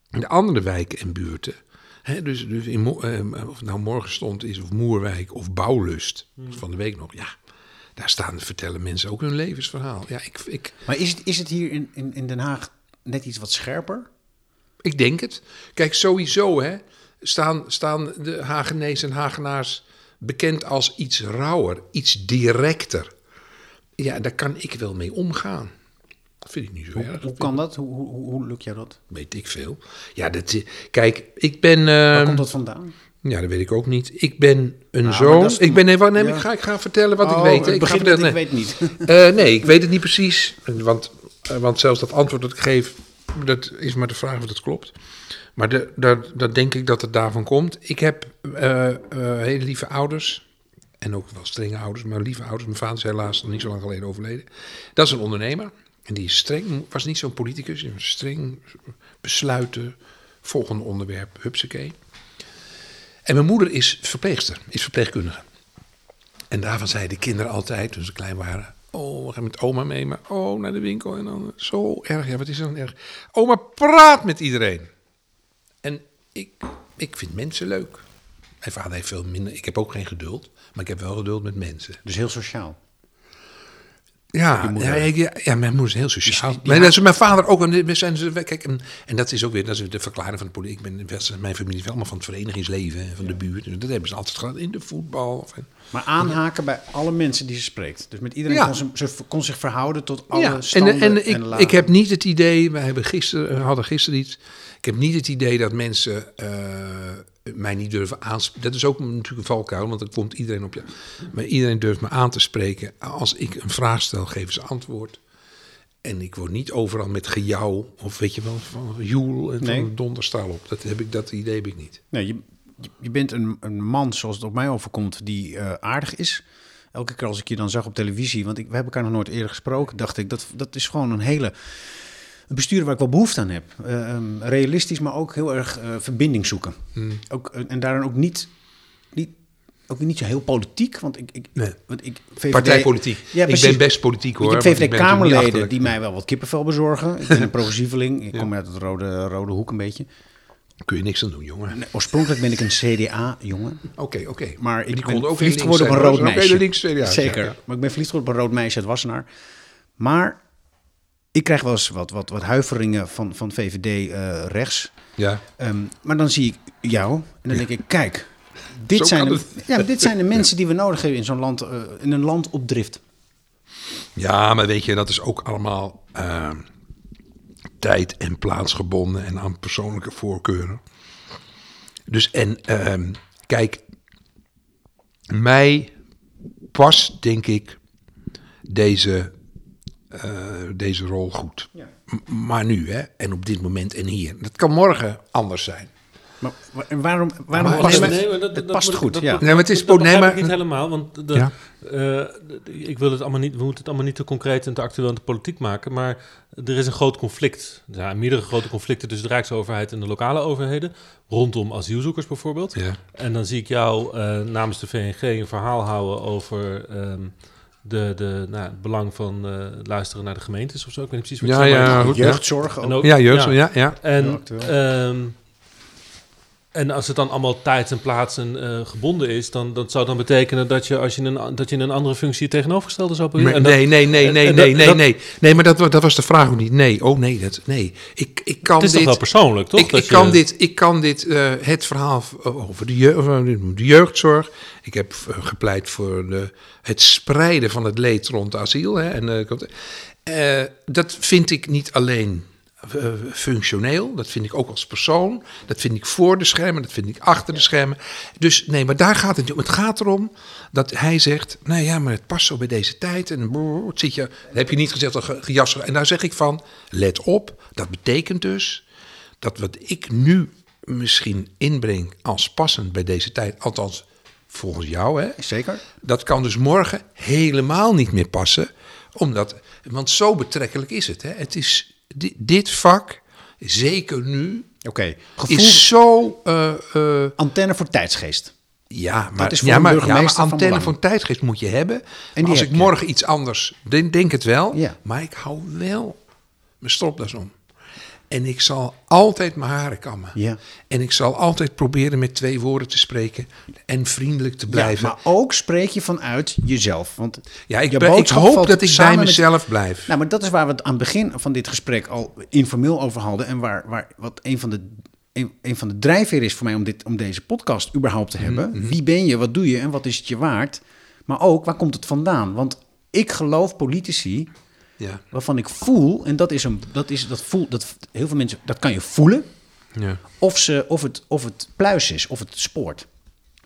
de andere wijken en buurten, hè, dus, dus in, Mo- eh, of het nou morgen stond is, of Moerwijk, of Bouwlust, Hmm. van de week nog, ja... Daar staan, vertellen mensen ook hun levensverhaal. Ja, ik, ik, Maar is het, is het hier in, in, in Den Haag net iets wat scherper? Ik denk het. Kijk, sowieso hè, staan, staan de Hagenees en Hagenaars bekend als iets rauwer, iets directer. Ja, daar kan ik wel mee omgaan. Dat vind ik niet zo Hoe, erg. hoe kan dat? Hoe, hoe, hoe, lukt jou dat? Weet ik veel. Ja, dat, is- kijk, ik ben... Waar ehm, komt dat vandaan? ja, dat weet ik ook niet. Ik ben een Nou, zoon. is- Ik ben, nee, wacht, nee, ja. ik, ga, ik ga vertellen wat Oh, ik weet. het hè. Ik ga met vertellen, ik weet niet. Eh, nee, ik weet het niet precies. Want, eh, want zelfs dat antwoord dat ik geef, dat is maar de vraag of dat klopt. Maar de, dat, dat denk ik dat het daarvan komt. Ik heb eh, hele lieve ouders. En ook wel strenge ouders, maar lieve ouders. Mijn vader is helaas nog niet zo lang geleden overleden. Dat is een ondernemer. En die streng, was niet zo'n politicus. Streng, besluiten. Volgende onderwerp, hupsakee. En mijn moeder is verpleegster, is verpleegkundige. En daarvan zeiden de kinderen altijd, toen ze klein waren... Oh, we gaan met oma mee, maar oh, naar de winkel. En dan zo erg, ja, wat is dan erg? Oma praat met iedereen. En ik, ik vind mensen leuk. Mijn vader heeft veel minder... Ik heb ook geen geduld, maar ik heb wel geduld met mensen. Dus heel sociaal. Ja, ja, ja, ja, mijn moeder is heel sociaal. die maar ha- dat is mijn vader ook. En we zijn, kijk, en, en dat is ook weer dat is de verklaring van de politie. Ik ben, mijn familie is allemaal van het verenigingsleven en van de buurt. En dat hebben ze altijd gedaan in de voetbal. Of, Maar aanhaken bij alle mensen die ze spreekt. Dus met iedereen kon ze, kon zich verhouden tot alle ja, en, standen en, en ik, ik heb niet het idee, we hebben gisteren, hadden gisteren iets. Ik heb niet het idee dat mensen eh, mij niet durven aanspreken. Dat is ook natuurlijk een valkuil, want dan komt iedereen op je. Maar iedereen durft me aan te spreken. Als ik een vraag stel, geven ze antwoord. En ik word niet overal met gejouw of weet je wel, van joel en Nee. van donderstraal op. Dat, heb ik, dat idee heb ik niet. Nee, je, je- je bent een, een man, zoals het op mij overkomt, die eh, aardig is. Elke keer als ik je dan zag op televisie, want ik, we hebben elkaar nog nooit eerder gesproken, dacht ik, dat, dat is gewoon een hele... Een bestuur waar ik wel behoefte aan heb. Eh, ehm, realistisch, maar ook heel erg eh, verbinding zoeken. Hmm. Ook, eh, en daarin ook niet, niet, ook niet zo heel politiek, want ik... ik, Nee. want ik VVD Partijpolitiek. Ja, ik ben best politiek hoor. Ik heb VVD-Kamerleden die mij wel wat kippenvel bezorgen. Ik ben een progressieveling. Ik kom uit het rode, rode hoek een beetje. Kun je niks aan doen, jongen. Nee, oorspronkelijk ben ik een CDA-jongen. Oké, oké. Maar ik ben ook verliefd geworden op een rood meisje. de links CDA, Zeker. ja, ja. Maar ik ben verliefd geworden op een rood meisje uit Wassenaar. Maar ik krijg wel eens wat, wat, wat huiveringen van, van VVD eh, rechts. Ja. Ehm, maar dan zie ik jou en dan denk ik, kijk, dit Zo zijn, de, ja, dit zijn de mensen die we nodig hebben in zo'n land, eh, in een land op drift. Ja, maar weet je, dat is ook allemaal eh, tijd en plaatsgebonden en aan persoonlijke voorkeuren. Dus en ehm, kijk, mij past denk ik deze, deze rol goed. M- Maar nu, hè, en op dit moment en hier. Dat kan morgen anders zijn. Maar en waarom, waarom Maar- past nee, maar dat- het dat past goed, dat ja. Nee, maar het is dat begrijp nee, ik maar- niet helemaal, want de, Ja. eh, ik wil het allemaal niet, we moeten het allemaal niet te concreet en te actueel en te politiek maken, maar er is een groot conflict. Er zijn meerdere grote conflicten tussen de Rijksoverheid en de lokale overheden, rondom asielzoekers bijvoorbeeld. Ja. En dan zie ik jou eh, namens de VNG een verhaal houden over ehm, de, de, nou, het belang van eh, luisteren naar de gemeentes of zo. Ik weet niet precies wat Ja, je ja, maar- goed. Jeugdzorg ook. En ook- Ja, jeugd, ja, ja. en ehm, En als het dan allemaal tijd en plaats en eh, gebonden is, dan dat zou dan betekenen dat je als je een, dat je in een andere functie tegenovergestelde zou proberen. Nee, nee, nee, en- nee, en nee, nee, dat- nee. Nee, maar dat, dat was de vraag ook niet. Nee, oh nee, dat, nee. Ik, ik kan Het is dit... toch wel persoonlijk, toch? Ik, Dat ik, je- kan dit, ik kan dit, eh, het verhaal over de, jeugd, de jeugdzorg. Ik heb eh, gepleit voor de, het spreiden van het leed rond asiel. Hè, en, dat vind ik niet alleen functioneel, dat vind ik ook als persoon. Dat vind ik voor de schermen, dat vind ik achter de schermen. Dus nee, maar daar gaat het niet om. Het gaat erom dat hij zegt, nou ja, maar het past zo bij deze tijd. En brrr, wat zit je, dat heb je niet gezegd, ge- gejas. En daar zeg ik van, let op, dat betekent dus dat wat ik nu misschien inbreng als passend bij deze tijd, althans volgens jou, hè, Zeker. dat kan dus morgen helemaal niet meer passen. Omdat, want zo betrekkelijk is het. Hè. Het is di- dit vak, zeker nu, Oké. Is zo. eh, eh, antenne voor tijdsgeest. ja, maar, ja, maar, ja, maar burgemeester van antenne van tijdgeest moet je hebben. En als ik je. morgen iets anders denk, denk het wel. Ja. Maar ik hou wel mijn stropdas om. En ik zal altijd mijn haren kammen. Ja. En ik zal altijd proberen met twee woorden te spreken en vriendelijk te blijven. Ja, maar ook spreek je vanuit jezelf. Want Ja, ik, ben- ik hoop dat ik bij met- mezelf blijf. Nou, maar dat is waar we het aan het begin van dit gesprek al informeel over hadden. En waar, waar wat een van de, een, een van de drijfveren is voor mij om, dit, om deze podcast überhaupt te Mhm, hebben. Wie ben je, wat doe je en wat is het je waard? Maar ook, waar komt het vandaan? Want ik geloof politici ja, waarvan ik voel, en dat is een, dat is, dat voel, dat heel veel mensen, dat kan je voelen. ja. Of, ze, of, het, of het pluis is, of het spoort.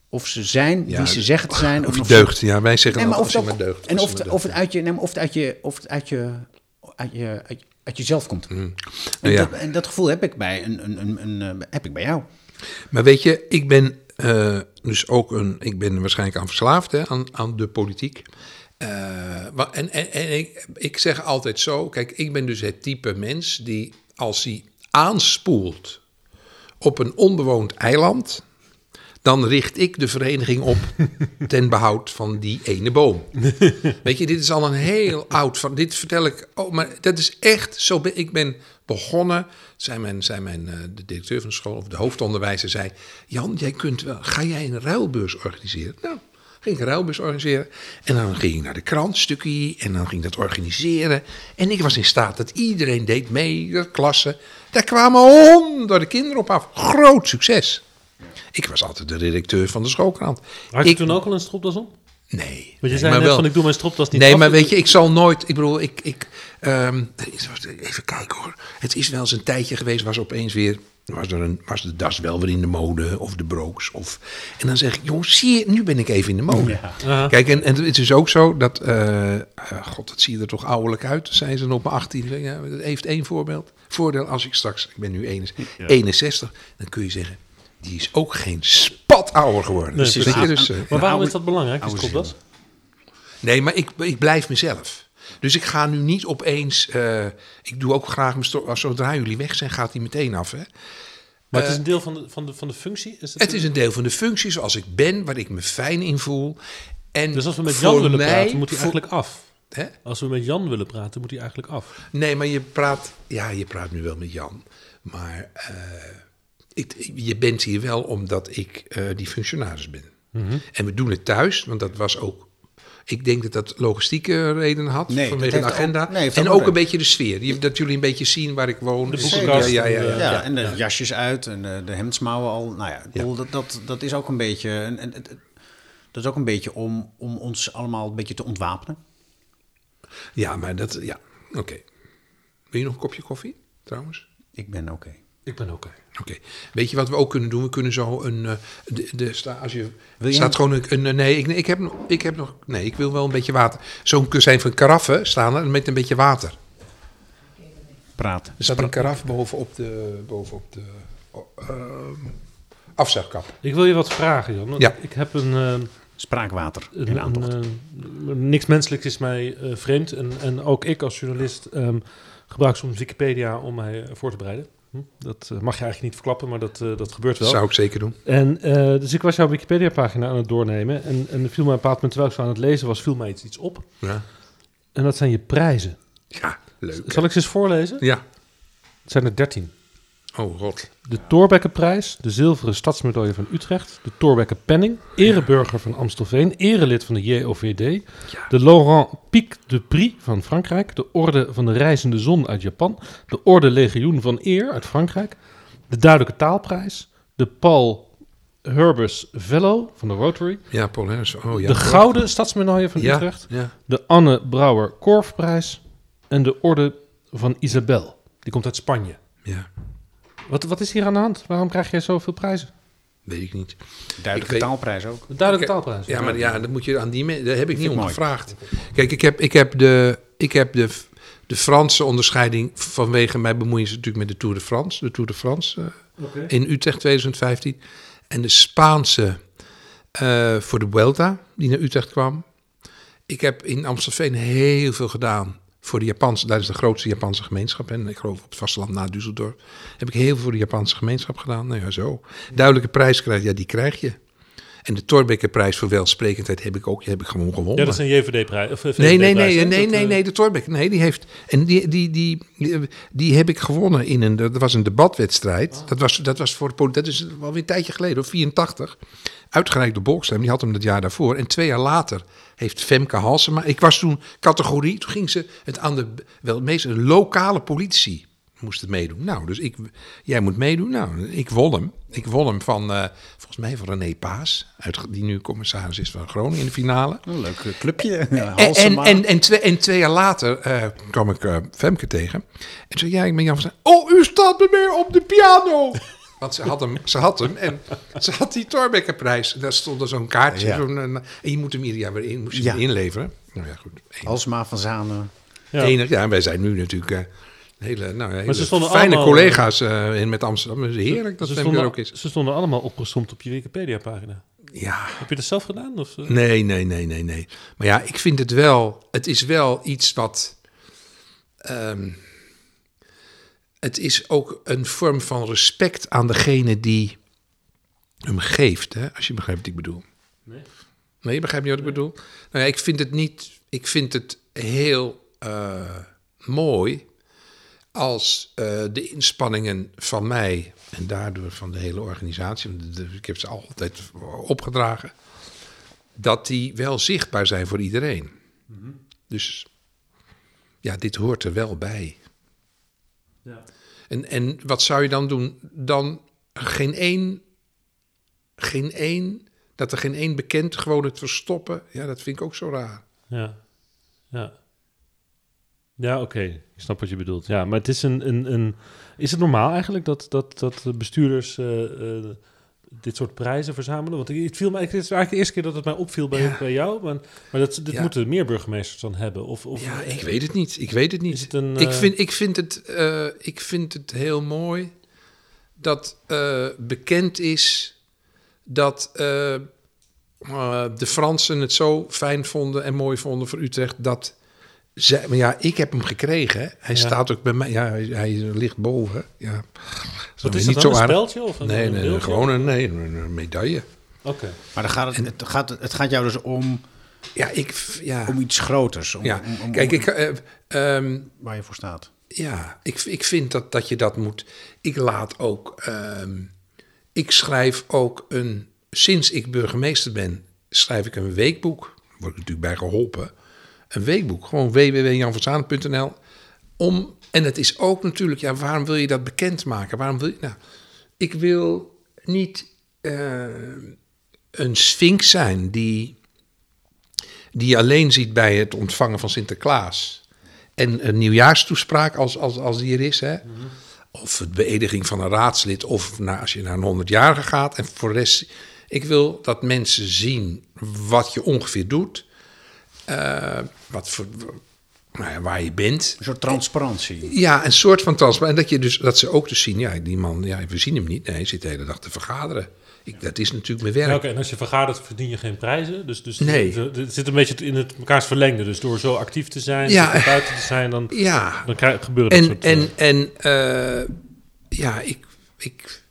Of ze zijn Ja, wie ze zeggen te zijn. Of of deugd. Ja, wij zeggen Nee, maar of maar deugt. En of maar of het uit je, nee, maar of het uit je, of het uit je, uit je, uit, uit jezelf komt. En, Nou ja. dat, en dat gevoel heb ik bij, een, een, een, een, eh, heb ik bij jou. Maar weet je, ik ben eh, dus ook een. Ik ben waarschijnlijk aan verslaafd hè, aan, aan de politiek. Eh, en en, en ik, ik zeg altijd zo: kijk, ik ben dus het type mens die als hij aanspoelt op een onbewoond eiland. Dan richt ik de vereniging op ten behoud van die ene boom. Weet je, dit is al een heel oud van. Dit vertel ik. Oh, maar dat is echt zo. ben- Ik ben begonnen. Zei mijn, mijn eh, de directeur van de school of de hoofdonderwijzer zei: Jan, jij kunt wel. Ga jij een ruilbeurs organiseren? Nou, ging ik een ruilbeurs organiseren. En dan ging ik naar de krant, stukje. En dan ging ik dat organiseren. En ik was in staat dat iedereen deed mee, de klasse. Daar kwamen honderden kinderen op af. Groot succes. Ik was altijd de redacteur van de schoolkrant. Had je ik, toen ook al een stropdas om? Nee. Want je zei net wel- van ik doe mijn stropdas niet Nee, af. maar weet je, ik zal nooit. Ik bedoel, ik. ik ehm, even kijken hoor. Het is wel eens een tijdje geweest, was opeens weer. Was, er een, was de das wel weer in de mode, of de brooks. Of, en dan zeg ik, jongens, zie je, nu ben ik even in de mode. Aha. Kijk, en, en het is ook zo dat. eh, eh, God, dat zie je er toch ouderlijk uit. Zijn ze nog op mijn 18? Ja, dat heeft één voorbeeld. Voordeel als ik straks, ik ben nu 61, 61 dan kun je zeggen. Die is ook geen spat ouder geworden. Nee, Dus, dus, eh, Maar waarom oude- is dat belangrijk, oude stropdas? Nee, maar ik, ik blijf mezelf. Dus ik ga nu niet opeens. eh, ik doe ook graag mijn. Zodra jullie weg zijn, gaat die meteen af. Hè? Maar het is een deel van de, van de, van de functie? Is het, Het is een deel van de functie zoals ik ben, waar ik me fijn in voel. En Dus als we met Jan willen mij- praten, moet hij voor- eigenlijk af. Hè? Als we met Jan willen praten, moet hij eigenlijk af. Nee, maar je praat. Ja, je praat nu wel met Jan. Maar eh, ik, je bent hier wel omdat ik eh, die functionaris ben. Mhm. En we doen het thuis, want dat was ook. Ik denk dat dat logistieke redenen had Nee, vanwege de ook- agenda. nee, en ook een een beetje de sfeer. Je- Dat jullie een beetje zien waar ik woon. De Dus- boekenkast Ja, ja, ja, en ja. en de ja. jasjes uit en de, de hemdsmouwen al. Nou ja, bedoel, dat, dat, dat is ook een beetje... En, dat is ook een beetje om, om ons allemaal een beetje te ontwapenen. Ja, maar dat, ja, oké. Wil je nog een kopje koffie, trouwens? Ik ben oké. Ik ben oké. Oké. Weet je wat we ook kunnen doen? We kunnen zo een, eh, de, de, sta, als je, Wil jij- staat gewoon een, een nee, ik, nee, ik heb nog, ik heb nog, nee, ik wil wel een beetje water. Zo'n zijn van karaffen staan er met een beetje water. Praat. Er staat een karaf bovenop de, bovenop de afzuigkap. Ik wil je wat vragen, Jan. Ja. Ik heb een... eh, Spraakwater een, in eh, niks menselijks is mij eh, vreemd. En, en ook ik als journalist ehm, gebruik soms Wikipedia om mij eh, voor te bereiden. Hm? Dat eh, mag je eigenlijk niet verklappen, maar dat, eh, dat gebeurt wel. Dat zou ik zeker doen. En eh, dus ik was jouw Wikipedia-pagina aan het doornemen. En, en er viel mij een bepaald moment, terwijl ik zo aan het lezen was, viel mij iets, iets op. Ja, En dat zijn je prijzen. ja leuk. Zal ik ze eens voorlezen? Ja, Het zijn er dertien. Oh god. De Thorbeckenprijs, de zilveren stadsmedaille van Utrecht, de Thorbecke Penning, ereburger van Amstelveen, erelid van de JOVD, de Laurent Pic de Prix van Frankrijk, de Orde van de Reizende Zon uit Japan, de Orde Legioen van Eer uit Frankrijk, de Duidelijke Taalprijs, de Paul Herbus Fellow van de Rotary, Ja, Paul Hennis. Oh ja. de Gouden Stadsmedaille van ja, Utrecht, Ja. de Anne Brouwer Korfprijs en de Orde van Isabel. Die komt uit Spanje. ja. Wat, wat is hier aan de hand? Waarom krijg jij zoveel prijzen? Weet ik niet. Duidelijke Ik weet- taalprijs ook. De duidelijke taalprijs. Ja, maar ja, dat moet je aan die mensen. Daar heb ik niet om mooi. gevraagd. Kijk, ik heb, ik heb, de, ik heb de, de Franse onderscheiding vanwege mij bemoeien ze natuurlijk met de Tour de France. De Tour de France eh, in Utrecht 2015. En de Spaanse eh, voor de Vuelta, die naar Utrecht kwam. Ik heb in Amstelveen heel veel gedaan voor de Japanse. Daar is de grootste Japanse gemeenschap. En ik geloof op het vasteland na Düsseldorf. Heb ik heel veel voor de Japanse gemeenschap gedaan. Nou ja, zo. Duidelijke prijs krijg ja, die krijg je. En de Thorbecke-prijs voor welsprekendheid heb ik ook. Heb ik gewoon gewonnen. Ja, dat is een JVD-prijs. Of, eh, Nee, nee, nee, nee, Dat, nee, eh, nee, de Thorbecke. Nee, die heeft. En die, die, die, die, heb ik gewonnen in een. Dat was een debatwedstrijd. Dat was, dat was voor Dat is alweer een tijdje geleden, hoor, 84. Uitgereikt door Bolkstem. Die had hem het jaar daarvoor. En twee jaar later heeft Femke Halsema. Ik was toen categorie. Toen ging ze het aan de. Wel, meest lokale politici moesten meedoen. Nou, dus ik, jij moet meedoen. Nou, ik won hem. Ik won hem van, eh, volgens mij van René Paas, uit, die nu commissaris is van Groningen in de finale. Een leuk eh, clubje. En, en, Halsema. en, en, twee, en twee jaar later eh, kwam ik eh, Femke tegen. En zei, ja, ik ben Jan van Zijn. Oh, u staat me weer op de piano. Want ze had hem, ze had hem en ze had die Thorbecke-prijs. Daar stond er zo'n kaartje. Ja. zo'n, eh, en je moet hem ieder jaar weer in, moest je Ja. inleveren. Nou ja, goed. Enig. Halsema van Zanen. Ja. Enig, ja, en wij zijn nu natuurlijk eh, hele, nou, hele ze fijne allemaal, collega's eh, in met Amsterdam. Het is heerlijk dat ze, Femke er ook is. ze stonden allemaal opgesomd op je Wikipedia-pagina. Ja, Heb je dat zelf gedaan? Of, eh? Nee, nee, nee, nee, nee. Maar ja, ik vind het wel. Het is wel iets wat. ehm, het is ook een vorm van respect aan degene die hem geeft, hè, als je begrijpt wat ik bedoel. Nee. Nee, je begrijpt niet wat ik bedoel? Nou ja, ik vind het niet. Ik vind het heel eh, mooi als eh, de inspanningen van mij en daardoor van de hele organisatie, want ik heb ze altijd opgedragen, dat die wel zichtbaar zijn voor iedereen. Dus ja, dit hoort er wel bij. Ja. En, en wat zou je dan doen? Dan geen één, geen één, dat er geen één bekend gewoon het verstoppen. Ja, dat vind ik ook zo raar. Ja. Ja. Ja, oké. Ik snap wat je bedoelt. Ja, maar het is een... een, een is het normaal eigenlijk dat, dat, dat de bestuurders eh, eh, dit soort prijzen verzamelen? Want het viel mij, het is eigenlijk de eerste keer dat het mij opviel bij, Ja. bij jou. Maar, maar dat, dit Ja. moeten meer burgemeesters dan hebben. Of, of, Ja, ik weet het niet. Ik weet het niet. Is het een, ik, eh, vind, ik, vind het, eh, ik vind het heel mooi dat eh, bekend is dat de Fransen het zo fijn vonden en mooi vonden voor Utrecht dat zij, maar ja, ik heb hem gekregen. Hij Ja. staat ook bij mij. Ja, hij, hij ligt boven. Ja. Dat Wat is dat dan? Een speltje? Of een, Nee, een nee, gewoon een, nee, een, een medaille. Oké. Maar dan gaat het, het, gaat, het gaat jou dus om, Ja, ik, ja, om iets groters. Om, ja. om, om- Kijk, om- ik, eh, ehm, waar je voor staat. Ja, ik, ik vind dat, dat je dat moet. Ik laat ook. ehm, ik schrijf ook een. Sinds ik burgemeester ben, schrijf ik een weekboek. Daar word ik natuurlijk bij geholpen. Een weekboek. Gewoon www.janverzaan.nl. Om. En het is ook natuurlijk. Ja, waarom wil je dat bekendmaken? Waarom wil je. Nou, ik wil niet. eh, een sphinx zijn die. die alleen ziet bij het ontvangen van Sinterklaas. En een nieuwjaarstoespraak als, als, als die er is. Hè? Of de beëdiging van een raadslid. Of naar, als je naar een 100-jarige gaat. En voor de rest, ik wil dat mensen zien wat je ongeveer doet. Eh, wat voor, nou ja, waar je bent. Een soort transparantie. Ja, een soort van transparantie. En dat, je dus, dat ze ook dus zien, ja, die man, ja, we zien hem niet. Nee, hij zit de hele dag te vergaderen. Ik, dat is natuurlijk mijn werk. Ja, Oké, en als je vergadert verdien je geen prijzen. Dus, dus Nee. het, het zit een beetje in het mekaars verlengde. Dus door zo actief te zijn, Ja. buiten te zijn, dan, Ja, dan krijg, gebeuren dat en, soort... en, en eh, ja, ik, ik,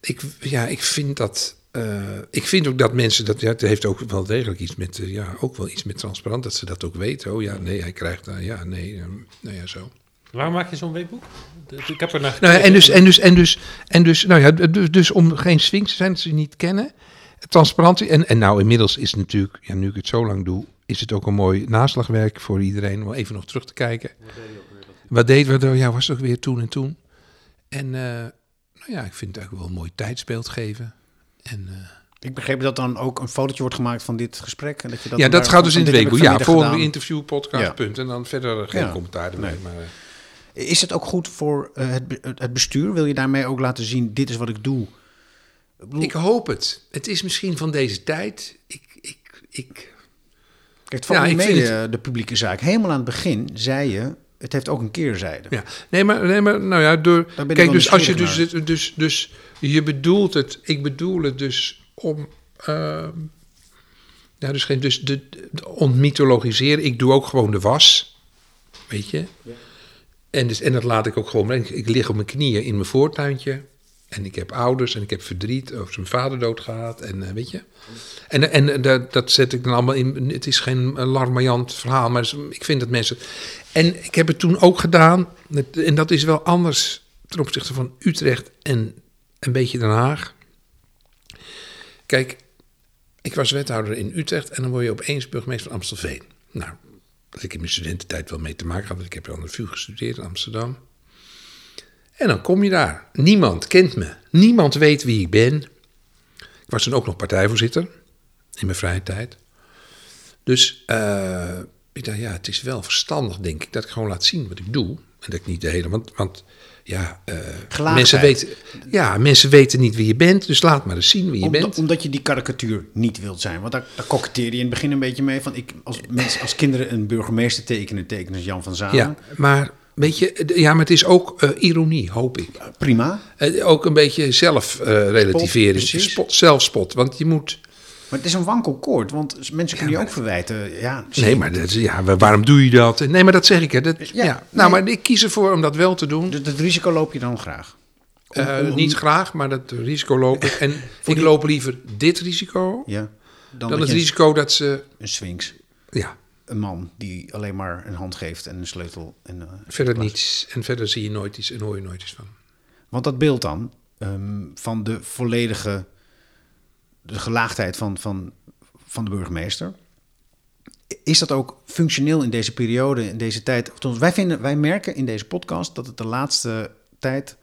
ik, ja, ik vind dat. Eh, ik vind ook dat mensen dat. Ja, het heeft ook wel degelijk iets met. eh, ja, ook wel iets met transparant. Dat ze dat ook weten. Oh ja, nee, hij krijgt. eh, ja, nee. eh, nou ja, zo. Waarom maak je zo'n weekboek? Ik heb er naar Nou ja, en dus, en dus, en dus, en dus, nou ja, dus, dus om geen swings te zijn, dat ze niet kennen. Transparantie. En, en nou, inmiddels is het natuurlijk, ja, nu ik het zo lang doe, is het ook een mooi naslagwerk voor iedereen om even nog terug te kijken. Wat deed we? Ja, was het ook weer toen en toen. En nou ja, ik vind het eigenlijk wel een mooi tijdsbeeld geven. En, eh, Ik begreep dat dan ook een fotootje wordt gemaakt van dit gesprek. En dat je dat ja, dat gaat dus in ik weekboek. Ja, volgende gedaan. interview, podcast, Ja. punt. En dan verder geen Ja. commentaar erbij. Nee. Maar, eh, Is het ook goed voor eh, het, het bestuur? Wil je daarmee ook laten zien, dit is wat ik doe? Ik bedoel, ik hoop het. Het is misschien van deze tijd. Ik, ik, ik, kijk, het valt ja, mee, eh, de publieke zaak. Helemaal aan het begin zei je, het heeft ook een keerzijde. Ja, nee, maar, nee, maar nou ja, door. Kijk, dus als je dus, dus, dus, dus je bedoelt het, ik bedoel het dus om. ehm, ja, dus geen, dus de, de ontmythologiseren. Ik doe ook gewoon de was, weet je. En, dus, en dat laat ik ook gewoon. Ik, ik lig op mijn knieën in mijn voortuintje. En ik heb ouders en ik heb verdriet over zijn vader dood gehad. En eh, weet je. En, en eh, dat, dat zet ik dan allemaal in. Het is geen larmoyant verhaal, maar ik vind dat mensen. En ik heb het toen ook gedaan. En dat is wel anders ten opzichte van Utrecht en een beetje Den Haag. Kijk, ik was wethouder in Utrecht en dan word je opeens burgemeester van Amstelveen. Nou, dat ik in mijn studententijd wel mee te maken had, ik heb aan de VU gestudeerd in Amsterdam. En dan kom je daar. Niemand kent me. Niemand weet wie ik ben. Ik was toen ook nog partijvoorzitter in mijn vrije tijd. Dus eh, ik dacht, ja, het is wel verstandig, denk ik, dat ik gewoon laat zien wat ik doe. En dat ik niet de hele. Want, want ja, Gelaagdheid. mensen weten, ja, mensen weten niet wie je bent, dus laat maar eens zien wie je Omdat, bent. omdat je die karikatuur niet wilt zijn. Want daar, daar je in het begin een beetje mee. Van ik, als, mensen, als kinderen een burgemeester tekenen, tekenen Jan van Zanen. Ja, maar weet je, ja, maar het is ook eh, ironie, hoop ik. Prima. Eh, ook een beetje zelfrelativering, precies. spot, zelfspot. Want je moet. Maar het is een wankel koord. Want mensen kunnen je ook verwijten. Ja, Nee, maar dat, ja, wa- waarom doe je dat? Nee, maar dat zeg ik. Hè. Dat, Ja, ja, Nou, nee. maar ik kies ervoor om dat wel te doen. Dus dat risico loop je dan graag. Om- Eh, om- om- niet graag, maar dat risico loop ik. En ik die- loop liever dit risico Ja. Dan, het je risico dat ze. Een sphinx. Ja, Een man die alleen maar een hand geeft en een sleutel. En, eh, verder glas. niets. En verder zie je nooit iets en hoor je nooit iets van. Want dat beeld dan ehm, van de volledige de gelaagdheid van, van, van de burgemeester. Is dat ook functioneel in deze periode, in deze tijd? Wij, vinden, wij merken in deze podcast dat het de laatste tijd,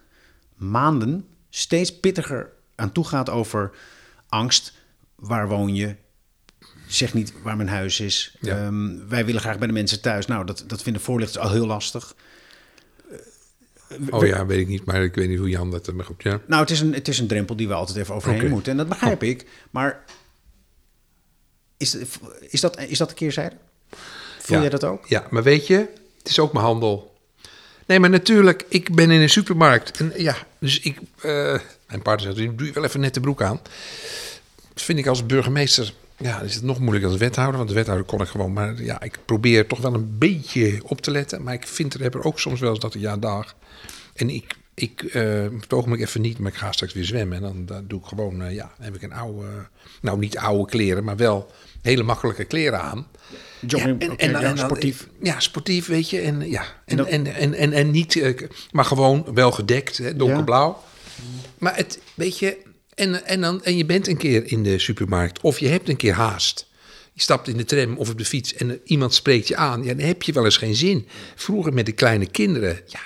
maanden, steeds pittiger aan toe gaat over angst. Waar woon je? Zeg niet waar mijn huis is. Ja. Ehm, wij willen graag bij de mensen thuis. Nou, dat, dat vinden voorlichters al heel lastig. Oh ja, weet ik niet, maar ik weet niet hoe Jan dat. Maar goed, ja. Nou, het is een, het is een drempel die we altijd even overheen moeten. En dat begrijp ik. Maar is, is, dat, is dat een keerzijde? Voel Ja. jij dat ook? Ja, maar weet je, het is ook mijn handel. Nee, maar natuurlijk, ik ben in een supermarkt. En ja, dus ik. eh, mijn partner zegt: doe je wel even net de broek aan. Dat vind ik als burgemeester. Ja, dan is het nog moeilijker als wethouder. Want de wethouder kon ik gewoon. Maar ja, ik probeer toch wel een beetje op te letten. Maar ik vind er, heb er ook soms wel eens dat ik, ja, dag. En ik. Ik, eh op het ogenblik even niet, maar ik ga straks weer zwemmen. En dan, dan doe ik gewoon, eh, ja, heb ik een oude, nou niet oude kleren, maar wel hele makkelijke kleren aan. Jogging, Ja, en- ja, sportief. Ja, sportief, weet je. En, ja, en, dat- en, en, en, en, niet, eh, maar gewoon wel gedekt, hè, donkerblauw. Maar het, weet je, en, en, dan, en je bent een keer in de supermarkt of je hebt een keer haast. Je stapt in de tram of op de fiets en iemand spreekt je aan. Ja, dan heb je wel eens geen zin. Vroeger met de kleine kinderen, ja,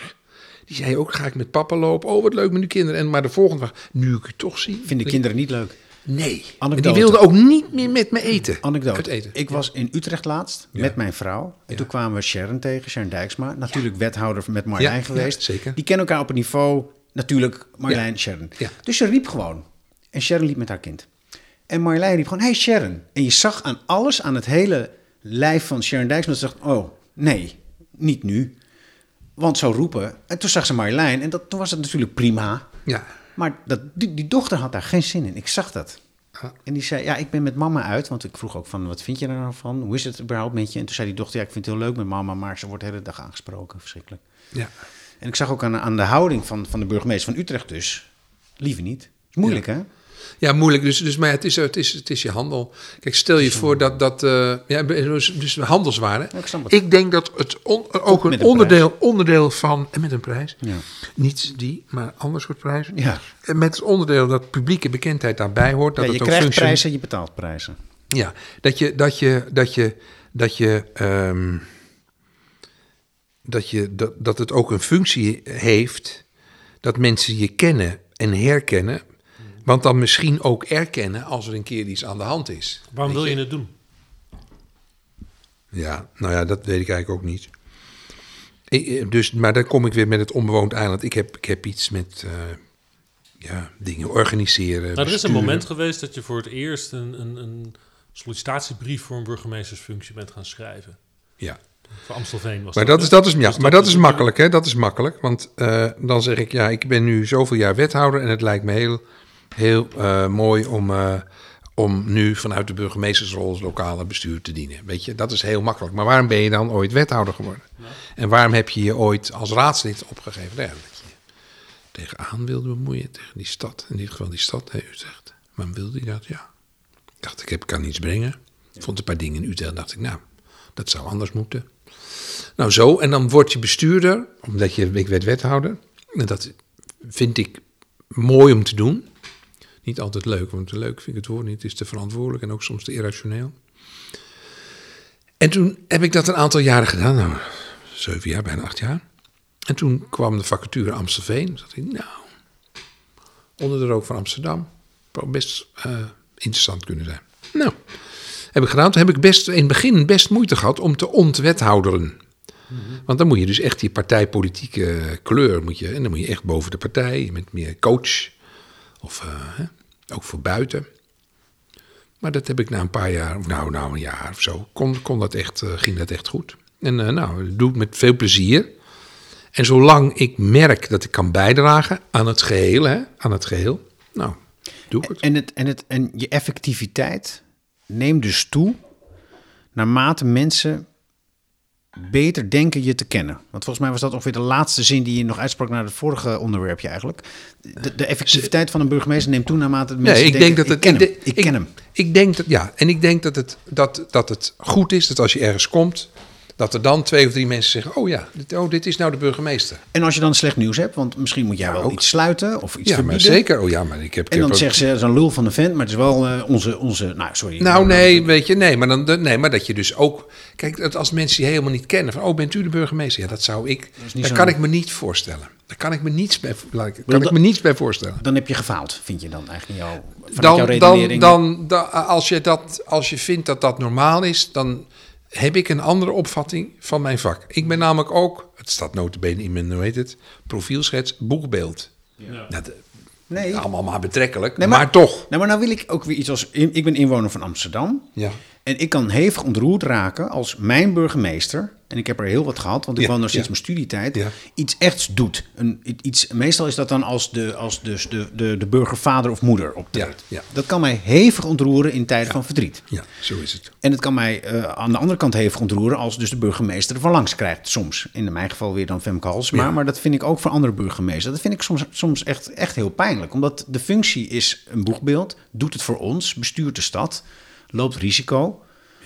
die zei ook, ga ik met papa lopen? Oh, wat leuk met de kinderen. En maar de volgende dag, nu ik u toch zie. Vinden kinderen niet leuk. Nee. Anekdote. die wilden ook niet meer met me eten. Anekdote. Eten. Ik was in Utrecht laatst Ja. met mijn vrouw. En Ja. toen kwamen we Sharon tegen, Sharon Dijksma. Natuurlijk wethouder met Marjolein ja, geweest. zeker. Die kennen elkaar op een niveau, natuurlijk Marjolein, Sharon. Ja. Dus ze riep gewoon. En Sharon liep met haar kind. En Marjolein riep gewoon, hey Sharon. En je zag aan alles, aan het hele lijf van Sharon Dijksma... dat ze dacht, oh, nee, niet nu. Want zo roepen. En toen zag ze Marjolein en dat, toen was het natuurlijk prima. Ja. Maar dat, die, die dochter had daar geen zin in. Ik zag dat. En die zei, ja, ik ben met mama uit. Want ik vroeg ook van, wat vind je er nou van? Hoe is het überhaupt met je? En toen zei die dochter, ja, ik vind het heel leuk met mama... maar ze wordt de hele dag aangesproken, verschrikkelijk. ja. En ik zag ook aan, aan de houding van, van de burgemeester van Utrecht dus... liever niet. Moeilijk, hè? Ja, moeilijk. Dus, dus maar ja, het, is, het, is, het is je handel. Kijk, stel je voor dat... dat eh, ja, dus, dus handelswaren. Ja, ik denk dat het on- ook een een onderdeel, onderdeel van... En met een prijs. Ja. Niet die, maar ander soort prijzen. Ja. En met het onderdeel dat publieke bekendheid daarbij hoort. Dat Ja, je het ook krijgt prijzen, je betaalt prijzen. Ja, dat je, dat je, dat je, dat je, ehm, dat je, dat, dat het ook een functie heeft, dat mensen je kennen en herkennen, want dan misschien ook erkennen als er een keer iets aan de hand is. Waarom wil je het doen? Ja, nou ja, dat weet ik eigenlijk ook niet. Ik, eh, dus, maar dan kom ik weer met het onbewoond eiland. Ik heb, ik heb iets met eh, ja, dingen organiseren. Nou, er is een moment geweest dat je voor het eerst een, een, een sollicitatiebrief voor een burgemeestersfunctie bent gaan schrijven. Ja. Voor Amstelveen was Maar dat is, dat is, ja, Dus maar dat is makkelijk, hè? Dat is makkelijk. Want eh, dan zeg ik, ja, ik ben nu zoveel jaar wethouder en het lijkt me heel, heel eh, mooi om, eh, om nu vanuit de burgemeestersrol het lokale bestuur te dienen. Weet je, dat is heel makkelijk. Maar waarom ben je dan ooit wethouder geworden? En waarom heb je je ooit als raadslid opgegeven? Nou dat je tegenaan wilde bemoeien, tegen die stad. In dit geval die stad, hè, Utrecht. Waarom wilde hij dat? Ja. Ik dacht, ik heb, kan niets brengen. Ik vond een paar dingen in Utrecht, dacht ik, nou, dat zou anders moeten. Nou zo, en dan word je bestuurder, omdat je, ik werd wethouder. En dat vind ik mooi om te doen. Niet altijd leuk, want leuk vind ik het woord niet. Het is te verantwoordelijk en ook soms te irrationeel. En toen heb ik dat een aantal jaren gedaan. Nou, zeven jaar, bijna acht jaar. En toen kwam de vacature Amstelveen. Toen dacht ik, nou, onder de rook van Amsterdam. Best eh, interessant kunnen zijn. Nou, heb ik gedaan. Toen heb ik best, in het begin best moeite gehad om te ontwethouderen. Want dan moet je dus echt die partijpolitieke kleur, moet je, en dan moet je echt boven de partij, met meer coach, of eh, ook voor buiten. Maar dat heb ik na een paar jaar, nou, nou een jaar of zo, kon, kon dat echt, eh, ging dat echt goed. En eh, nou, dat doe ik met veel plezier. En zolang ik merk dat ik kan bijdragen aan het geheel, hè, aan het geheel, nou, doe ik het. En, het, en, het, en je effectiviteit neemt dus toe naarmate mensen beter denken je te kennen. Want volgens mij was dat ongeveer de laatste zin die je nog uitsprak naar het vorige onderwerpje eigenlijk. De, de effectiviteit van een burgemeester neemt toe naarmate de mensen Nee, ik denken, denk dat het. ik ken hem, ik, ik ken hem. Ik denk dat, ja, en ik denk dat het, dat, dat het goed is dat als je ergens komt, dat er dan twee of drie mensen zeggen: Oh ja, dit, oh, dit is nou de burgemeester. En als je dan slecht nieuws hebt, want misschien moet jij wel ook. iets sluiten of iets Ja, maar zeker. Oh ja, maar ik heb. ik En dan heb ook- zeggen ze, dat is een lul van de vent, maar het is wel eh, onze, onze, nou sorry. Nou, nee, weet je, nee, maar, dan, nee, maar dat je dus ook. Kijk, dat als mensen je helemaal niet kennen, van oh, bent u de burgemeester? Ja, dat zou ik. niet zo- kan ik me niet voorstellen. Daar kan ik me niets bij, kan ik dat- me niets bij voorstellen. Dan heb je gefaald, vind je dan eigenlijk in jouw, jouw Dan, dan, redenering? dan, dan, als, je dat, als je vindt dat dat normaal is, dan heb ik een andere opvatting van mijn vak. Ik ben namelijk ook, het staat notabene in mijn, hoe heet het, profielschets, boekbeeld. Ja. Nou, de- nee. allemaal maar betrekkelijk, Nee, maar, maar- toch. Nou, maar nou wil ik ook weer iets als... Ik ben inwoner van Amsterdam. Ja. En ik kan hevig ontroerd raken als mijn burgemeester... en ik heb er heel wat gehad, want ik Ja, woon nog sinds ja. mijn studietijd... Ja. iets echts doet. Een, iets, meestal is dat dan als de, als dus de, de, de burgervader of moeder optreedt. Dat kan mij hevig ontroeren in tijden van verdriet. ja, zo is het. En het kan mij eh, aan de andere kant hevig ontroeren als dus de burgemeester er van langs krijgt. Soms. In mijn geval weer dan Femke Halsema. Ja. Maar dat vind ik ook voor andere burgemeesters. Dat vind ik soms, soms echt, echt heel pijnlijk. Omdat de functie is een boegbeeld. Doet het voor ons. Bestuurt de stad. Loopt risico.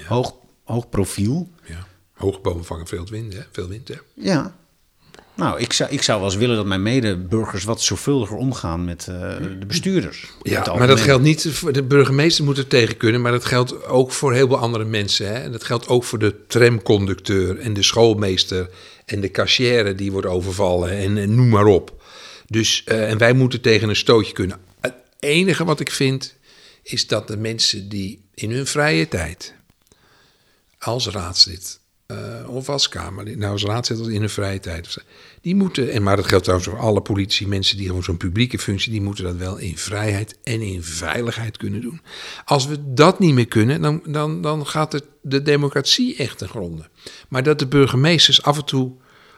Hoog, hoog profiel. Ja. Hoge bomen vangen veel wind, hè? Veel wind, hè? Ja. Nou, ik zou, ik zou wel eens willen dat mijn medeburgers wat zorgvuldiger omgaan met eh, de bestuurders. Ja, maar dat geldt niet voor de burgemeester moet er tegen kunnen, maar dat geldt ook voor heel veel andere mensen. Hè? En dat geldt ook voor de tramconducteur en de schoolmeester en de cashier die wordt overvallen en, en noem maar op. Dus, eh, en wij moeten tegen een stootje kunnen. Het enige wat ik vind is dat de mensen die in hun vrije tijd als raadslid eh, of als Kamerlid, nou als raadslid in hun vrije tijd, die moeten, en maar dat geldt trouwens voor alle politici, mensen die gewoon zo'n publieke functie, die moeten dat wel in vrijheid en in veiligheid kunnen doen. Als we dat niet meer kunnen, dan, dan, dan gaat het, de democratie echt ten gronde. Maar dat de burgemeesters af en toe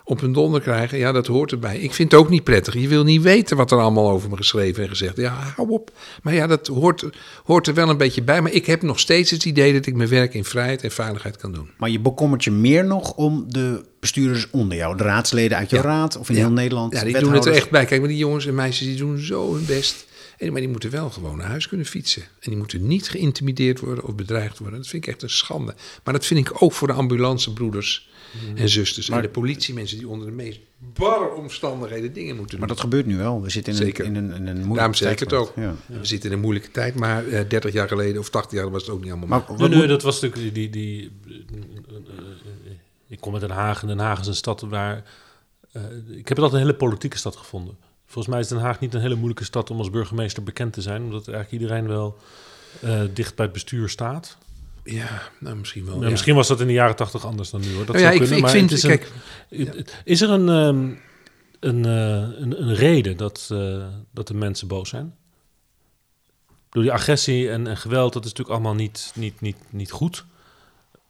op hun donder krijgen, ja, dat hoort erbij. Ik vind het ook niet prettig. Je wil niet weten wat er allemaal over me geschreven en gezegd. Ja, hou op. Maar ja, dat hoort, hoort er wel een beetje bij. Maar ik heb nog steeds het idee dat ik mijn werk in vrijheid en veiligheid kan doen. Maar je bekommert je meer nog om de bestuurders onder jou. De raadsleden uit je Ja. raad of in Ja. heel Nederland. Ja, die doen het er echt bij. Kijk, maar die jongens en meisjes die doen zo hun best. En, maar die moeten wel gewoon naar huis kunnen fietsen. En die moeten niet geïntimideerd worden of bedreigd worden. Dat vind ik echt een schande. Maar dat vind ik ook voor de ambulancebroeders en zusters. Maar- en de politiemensen die onder de meest barre omstandigheden dingen moeten doen. Maar dat gebeurt nu wel. We zitten in een, Zeker. in een, in een moeilijke Daarom zeg ik het ook. Ja. We zitten in een moeilijke tijd, maar eh 30 jaar geleden of 80 jaar was het ook niet allemaal. Maar Nee, dat was natuurlijk die... die, die eh, eh, ik kom uit Den Haag en Den Haag is een stad waar... eh, ik heb het altijd een hele politieke stad gevonden. Volgens mij is Den Haag niet een hele moeilijke stad om als burgemeester bekend te zijn. Omdat eigenlijk iedereen wel eh, dicht bij het bestuur staat. Ja, nou misschien wel. Ja, ja. Misschien was dat in de jaren tachtig anders dan nu hoor. Dat ja, zou ik, kunnen, ik maar vind, het is een- Is er een, ehm, een, eh, een, een reden dat, eh, dat de mensen boos zijn? Door die agressie en, en geweld, dat is natuurlijk allemaal niet, niet, niet, niet goed.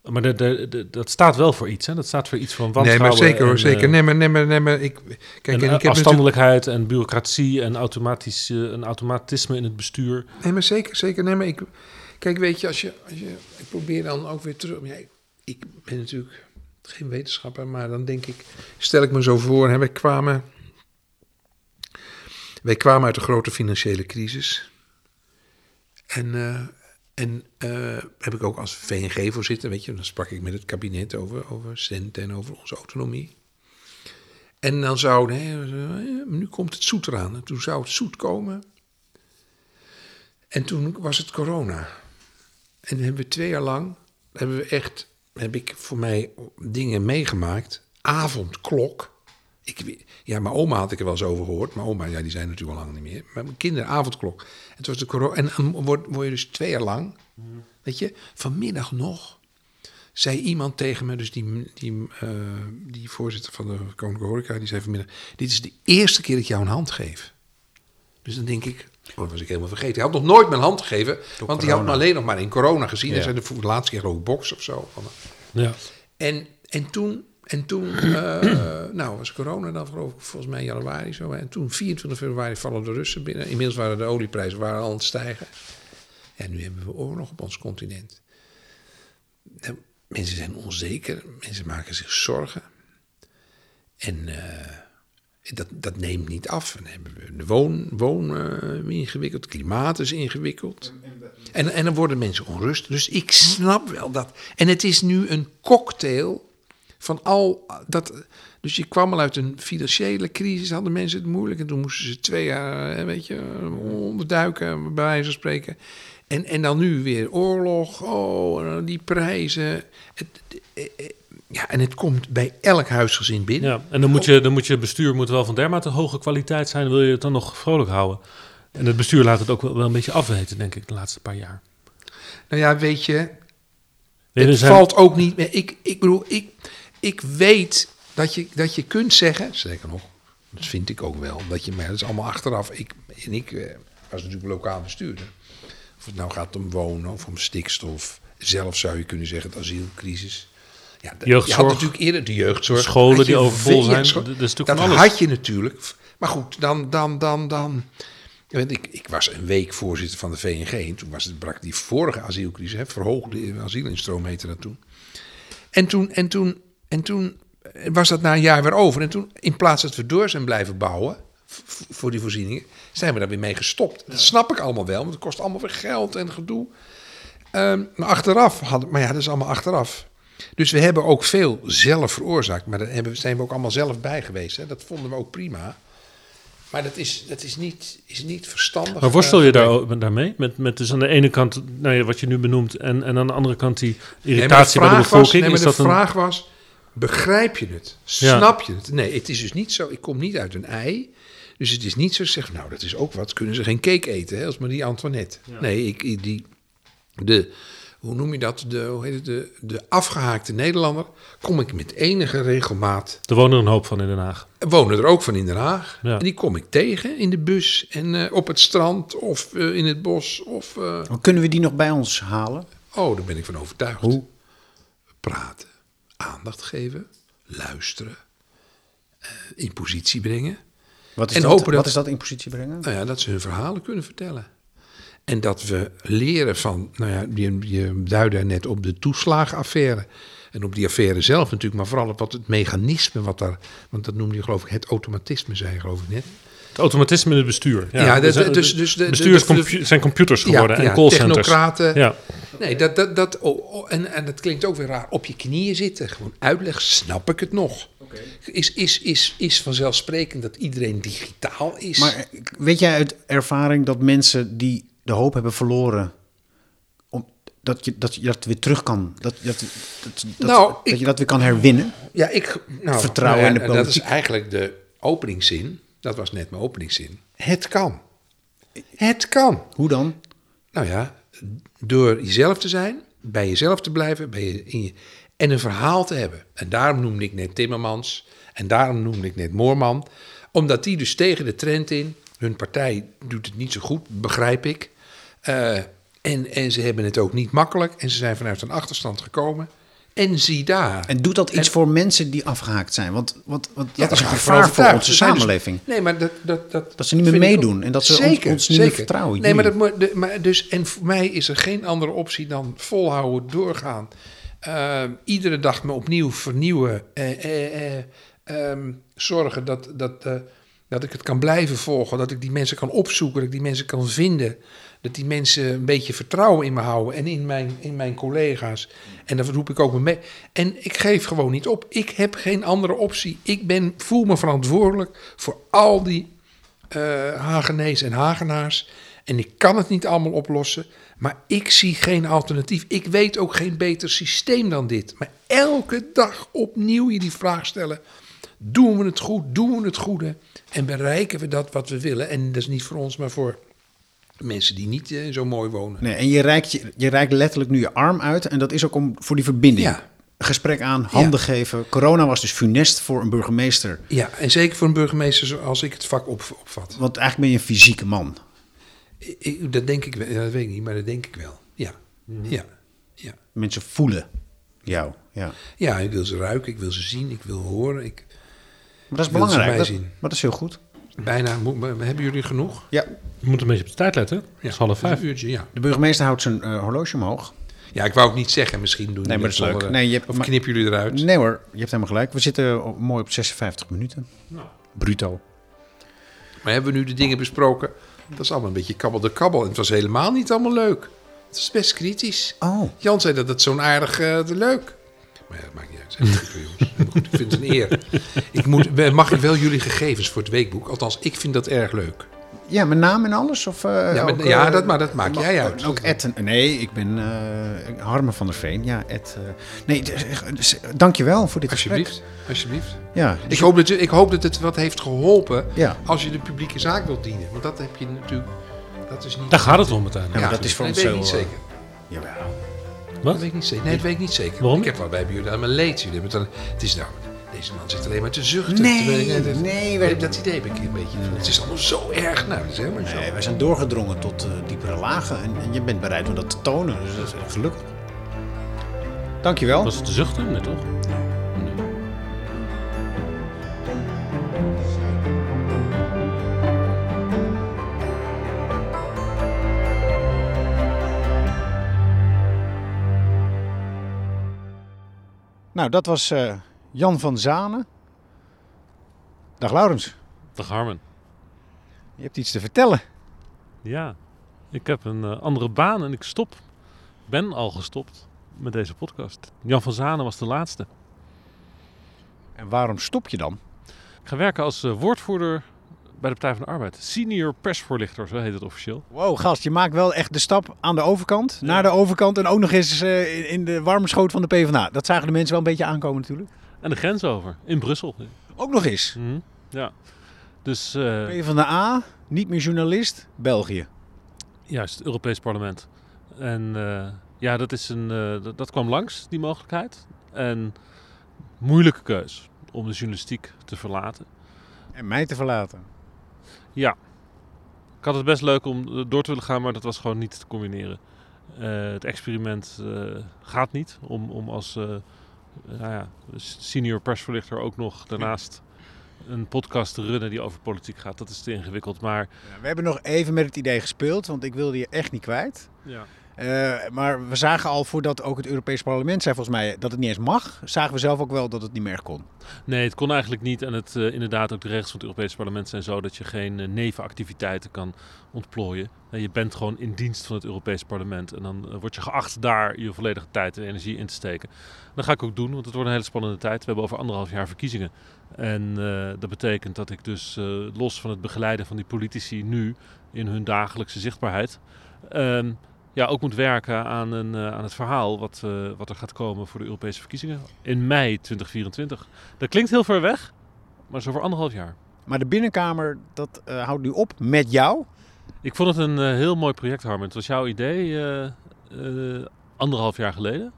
Maar de, de, de- dat staat wel voor iets, hè? Dat staat voor iets van nee, wantrouwen. maar zeker hoor, en, zeker. eh, Nee, maar, nee, maar, nee, maar ik, kijk, en, en ik heb natuurlijk, afstandelijkheid en bureaucratie en automatisch, een automatisme in het bestuur. nee, maar zeker, zeker. Nee, maar ik, kijk, weet je, als je, als je, ik probeer dan ook weer terug. Ja, ik, ben natuurlijk geen wetenschapper, maar dan denk ik, stel ik me zo voor, hè, wij kwamen, wij kwamen uit een grote financiële crisis. En, eh, en eh, heb ik ook als VNG-voorzitter, weet je, dan sprak ik met het kabinet over, over centen en over onze autonomie. En dan zou, hè, nu komt het zoet eraan. En toen zou het zoet komen. En toen was het corona. En hebben we twee jaar lang, hebben we echt, heb ik voor mij dingen meegemaakt. Avondklok. Ik, ja, mijn oma had ik er wel eens over gehoord. Mijn oma, ja, die zijn natuurlijk al lang niet meer. Maar mijn kinderen, avondklok. Het was de corona. En dan word, word je dus twee jaar lang, weet je, vanmiddag nog, zei iemand tegen me, dus die, die, eh, die voorzitter van de Koninklijke Horeca, die zei vanmiddag, dit is de eerste keer dat ik jou een hand geef. Dus dan denk ik, oh, dat was ik helemaal vergeten. Hij had nog nooit mijn hand gegeven, want die had me alleen nog maar in corona gezien. Ja. En zei de laatste keer ik box of zo. Van, Ja. en, en toen, en toen eh, nou was corona dan geloof ik volgens mij januari zo. En toen 24 februari vallen de Russen binnen. Inmiddels waren de olieprijzen waren al aan het stijgen. En nu hebben we oorlog op ons continent. Nou, mensen zijn onzeker, mensen maken zich zorgen. En eh, dat, dat neemt niet af. Dan hebben we de woon, woon ingewikkeld, klimaat is ingewikkeld. En, en dan worden mensen onrustig. Dus ik snap wel dat. En het is nu een cocktail van al dat. Dus je kwam al uit een financiële crisis, hadden mensen het moeilijk. En toen moesten ze twee jaar, eh, weet je, onderduiken, bij wijze van spreken. En, en dan nu weer oorlog, oh, die prijzen. Het, eh, eh, ja, en het komt bij elk huisgezin binnen. Ja, en dan moet, je, dan moet je bestuur moet wel van dermate hoge kwaliteit zijn, wil je het dan nog vrolijk houden. En het bestuur laat het ook wel, wel een beetje afweten, denk ik, de laatste paar jaar. Nou ja, weet je, Nee, het zijn- valt ook niet meer. Ik, ik bedoel, ik, ik weet dat je, dat je kunt zeggen, zeker nog, dat vind ik ook wel, dat je, maar dat is allemaal achteraf. Ik, en ik eh, was natuurlijk lokaal bestuurder. Of het nou gaat om wonen of om stikstof. Zelf zou je kunnen zeggen, het asielcrisis. Ja, de- Jeugdzorg. Je had natuurlijk eerder de jeugdzorg. Scholen Had die overvol zijn. Dat is natuurlijk Dat van alles. had je natuurlijk. Maar goed, dan, dan, dan, dan. Ik, ik was een week voorzitter van de VNG. En toen was het, brak die vorige asielcrisis. Hè, verhoogde asielinstroom heette dat toen. En toen, en, toen, en toen was dat na een jaar weer over. En toen, in plaats dat we door zijn blijven bouwen voor die voorzieningen, zijn we daar weer mee gestopt. Dat snap ik allemaal wel, want het kost allemaal weer geld en gedoe. Ehm, maar achteraf hadden, maar ja, dat is allemaal achteraf. Dus we hebben ook veel zelf veroorzaakt, maar daar zijn we ook allemaal zelf bij geweest. Hè. Dat vonden we ook prima. Maar dat is, dat is, niet, is niet verstandig. Maar worstel je eh, daar, ook daarmee? Met, met dus aan de ene kant nou ja, wat je nu benoemt en, en aan de andere kant die Nee, irritatie bij de bevolking. Was, nee, is maar de dat een, vraag was, begrijp je het? Ja. Snap je het? Nee, het is dus niet zo, ik kom niet uit een ei. Dus het is niet zo zeg, nou dat is ook wat, kunnen ze geen cake eten, hè, als Marie Antoinette. Nee, ik, ik- die, de, hoe noem je dat, de, hoe heet het, de, de afgehaakte Nederlander, kom ik met enige regelmaat er wonen er een hoop van in Den Haag. wonen er ook van in Den Haag. Ja. En die kom ik tegen in de bus en eh, op het strand of eh, in het bos. Of, eh, Hoe Kunnen we die nog bij ons halen? oh, daar ben ik van overtuigd. Hoe? Praten, aandacht geven, luisteren, eh, in positie brengen. Wat is, En dat, hopen dat- wat is dat in positie brengen? Nou ja, dat ze hun verhalen kunnen vertellen. En dat we leren van, nou ja, je, je duidde net op de toeslagenaffaire. En op die affaire zelf natuurlijk, maar vooral op wat het mechanisme wat daar, want dat noemde je geloof ik het automatisme, zei je geloof ik net. Het automatisme in het bestuur. Ja, Ja, dus, dat- dus- dus de- de- bestuurs de- de- compu- zijn computers geworden ja, en callcenters. technocraten. Ja. Nee, dat, dat, dat, oh, oh, en, en dat klinkt ook weer raar. Op je knieën zitten, gewoon uitleg, snap ik het nog. Is, is, is, is vanzelfsprekend dat iedereen digitaal is? Maar weet jij uit ervaring dat mensen die de hoop hebben verloren, om, dat, je, dat je dat weer terug kan, dat, dat, dat, dat, Nou, dat ik- je dat weer kan herwinnen? Ja, ik. Nou, Vertrouwen nou ja, in de Dat is politiek. eigenlijk de openingszin. Dat was net mijn openingszin. Het kan. Het kan. Hoe dan? Nou ja, door jezelf te zijn, bij jezelf te blijven bij je, in je, en een verhaal te hebben. En daarom noemde ik net Timmermans en daarom noemde ik net Moorman. Omdat die dus tegen de trend in, hun partij doet het niet zo goed, begrijp ik. Eh, en, en ze hebben het ook niet makkelijk en ze zijn vanuit een achterstand gekomen. En zie daar. En doet dat iets En- voor mensen die afgehaakt zijn? Want, want, want Ja, dat is een gevaar voor onze dus- samenleving. nee, maar dat, dat, dat, Dat ze niet meer meedoen ook- en dat ze ons- ons niet meer vertrouwen, Nee, maar, dat, de, maar dus, en voor mij is er geen andere optie dan volhouden, doorgaan. Eh, iedere dag me opnieuw vernieuwen. ehm, zorgen dat, dat, dat ik het kan blijven volgen. Dat ik die mensen kan opzoeken. Dat ik die mensen kan vinden. Dat die mensen een beetje vertrouwen in me houden. En in mijn, in mijn collega's. En dat roep ik ook me mee. En ik geef gewoon niet op. Ik heb geen andere optie. Ik ben, voel me verantwoordelijk voor al die Hagenees en Hagenaars. En ik kan het niet allemaal oplossen. Maar ik zie geen alternatief. Ik weet ook geen beter systeem dan dit. Maar elke dag opnieuw je die vraag stellen. Doen we het goed? Doen we het goede? En bereiken we dat wat we willen? En dat is niet voor ons, maar voor mensen die niet eh, zo mooi wonen. Nee, en je reikt, je, je reikt letterlijk nu je arm uit. En dat is ook om, voor die verbinding. Ja. Gesprek aan, handen Ja. geven. Corona was dus funest voor een burgemeester. Ja, en zeker voor een burgemeester zoals ik het vak op, opvat. Want eigenlijk ben je een fysieke man. Ik- ik- dat denk ik wel. Dat weet ik niet, maar dat denk ik wel. Ja, ja, ja. Mensen voelen jou. Ja. Ja, ik wil ze ruiken, ik wil ze zien, ik wil horen. Ik, Maar dat is belangrijk. Dat, maar dat is heel goed. Bijna, hebben jullie genoeg? Ja. Je moet een beetje op de tijd letten. Het is half vijf. Een uurtje, ja. De burgemeester houdt zijn eh, horloge omhoog. Ja, ik wou het niet zeggen, misschien doen Nee, maar dat is leuk. Nee, je hebt- of knippen jullie eruit? Nee hoor, je hebt helemaal gelijk. We zitten op- mooi op 56 minuten. Bruto. Maar hebben we nu de dingen besproken? Dat is allemaal een beetje kabbel de kabbel. En het was helemaal niet allemaal leuk. Het was best kritisch. Oh. Jan zei dat het zo'n aardig eh, leuk. Maar ja, dat maakt niet uit. Goed, jongens. Helemaal goed. Ik vind het een eer. Ik moet, mag ik wel jullie gegevens voor het weekboek? Althans, ik vind dat erg leuk. Ja, mijn naam en alles? Of, eh, Ja, maar- ook, ja, eh, dat- maar dat maak jij uit. Ook Ed. Nee, ik ben eh Harme van der Veen. Ja, Ed. eh, nee, d- d- dankjewel voor dit gesprek. Alsjeblieft. Alsjeblieft. Ja, Ik hoop, dat, je- ik hoop dat het wat heeft geholpen Ja. als je de publieke zaak wilt dienen. Want dat heb je natuurlijk... Dat is niet... Daar gaat het om uiteindelijk. Ja, dat is voor nee, ons zo, niet zeker. Jawel. Dat Wat? weet ik niet zeker. Nee, dat weet ik niet zeker. Waarom? Ik heb wel bij jullie aan mijn leed. Jullie hebben het, dan, het is nou, deze man zit alleen maar te zuchten. Nee, terwijl ik- dat- nee, dat, wij- dat idee heb ik een beetje. van, Het is allemaal zo erg. Nou, dat is helemaal zo. Nee, wij zijn doorgedrongen tot eh, diepere lagen. En, en je bent bereid om dat te tonen. Dus dat is echt gelukkig. Dankjewel. Was het te zuchten? Nee, toch? Nou, dat was eh, Jan van Zanen. Dag Laurens. Dag Harmen. Je hebt iets te vertellen. Ja, ik heb een eh, andere baan en ik stop. Ben al gestopt met deze podcast. Jan van Zanen was de laatste. En waarom stop je dan? Ik ga werken als eh, woordvoerder bij de Partij van de Arbeid. Senior persvoorlichter, zo heet het officieel. Wow, gast, je maakt wel echt de stap aan de overkant, naar de overkant en ook nog eens eh, in- de warme schoot van de PvdA. Dat zagen de mensen wel een beetje aankomen natuurlijk. En de grens over, in Brussel. Ook nog eens. Mhm, Ja. Dus eh, PvdA, niet meer journalist, België. juist, het Europees Parlement. En eh, ja, dat, is een, dat, dat kwam langs, die mogelijkheid. En moeilijke keus om de journalistiek te verlaten. En mij te verlaten. Ja. Ik had het best leuk om eh, door te willen gaan, maar dat was gewoon niet te combineren. Eh, het experiment eh, gaat niet om, om als nou ja, senior persverlichter ook nog daarnaast een podcast te runnen die over politiek gaat. Dat is te ingewikkeld. Maar Ja, we hebben nog even met het idee gespeeld, want ik wilde je echt niet kwijt. ja. Uh, maar we zagen al voordat ook het Europees Parlement zei volgens mij dat het niet eens mag, zagen we zelf ook wel dat het niet meer kon. Nee, het kon eigenlijk niet. En het, uh, inderdaad, ook de regels van het Europees Parlement zijn zo dat je geen uh, nevenactiviteiten kan ontplooien. je bent gewoon in dienst van het Europees Parlement. En dan word je geacht daar je volledige tijd en energie in te steken. Dat ga ik ook doen, want het wordt een hele spannende tijd. We hebben over anderhalf jaar verkiezingen. En dat betekent dat ik dus los van het begeleiden van die politici nu in hun dagelijkse zichtbaarheid. Ehm, ja, ook moet werken aan, een, uh, aan het verhaal wat, uh, wat er gaat komen voor de Europese verkiezingen in mei 2024. Dat klinkt heel ver weg, maar is over anderhalf jaar. Maar de binnenkamer, dat uh, houdt nu op met jou? Ik vond het een heel mooi project, Harmen. Het was jouw idee anderhalf jaar geleden,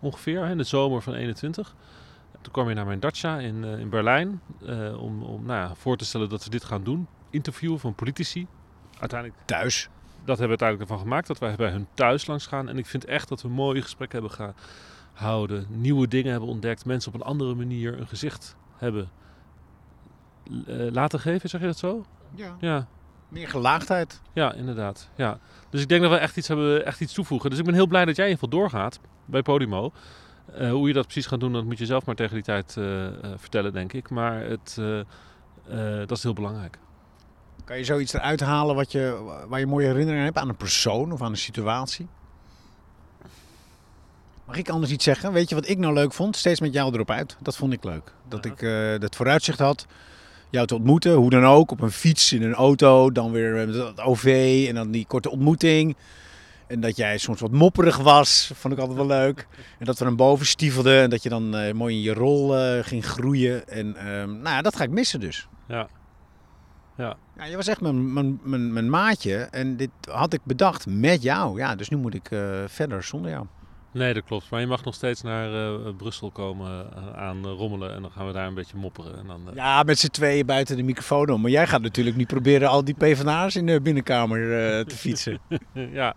ongeveer, in de zomer van 21. Toen kwam je naar mijn dacha in, in Berlijn om, om nou ja, voor te stellen dat we dit gaan doen. Interviewen van politici. Uiteindelijk thuis dat hebben we uiteindelijk ervan gemaakt. Dat wij bij hun thuis langs gaan. En ik vind echt dat we mooie gesprekken hebben gehouden. Nieuwe dingen hebben ontdekt. Mensen op een andere manier een gezicht hebben uh, laten geven. Zeg je dat zo? Ja. ja. Meer gelaagdheid. Ja, inderdaad. Ja. Dus ik denk dat we echt iets hebben, echt iets toevoegen. Dus ik ben heel blij dat jij in ieder geval doorgaat bij Podimo. Uh, hoe je dat precies gaat doen, dat moet je zelf maar tegen die tijd uh, vertellen, denk ik. Maar het, dat is heel belangrijk. Kan je zoiets eruit halen wat je, waar je mooie herinneringen hebt aan een persoon of aan een situatie? Mag ik anders iets zeggen? Weet je wat ik nou leuk vond? Steeds met jou erop uit. Dat vond ik leuk. Dat ik uh, dat vooruitzicht had jou te ontmoeten, hoe dan ook, op een fiets, in een auto, dan weer met het OV en dan die korte ontmoeting. En dat jij soms wat mopperig was, vond ik altijd wel leuk. En dat we dan boven stiefelden en dat je dan uh, mooi in je rol uh, ging groeien. En uh, nou ja, dat ga ik missen dus. Ja, ja. ja je was echt mijn, mijn, mijn, mijn, maatje en dit had ik bedacht met jou. Ja, dus nu moet ik uh, verder zonder jou. Nee, dat klopt. Maar je mag nog steeds naar uh, Brussel komen uh, aan rommelen en dan gaan we daar een beetje mopperen. En dan, Ja, met z'n tweeën buiten de microfoon om. Maar jij gaat natuurlijk niet proberen al die PvdA's in de binnenkamer te fietsen. ja.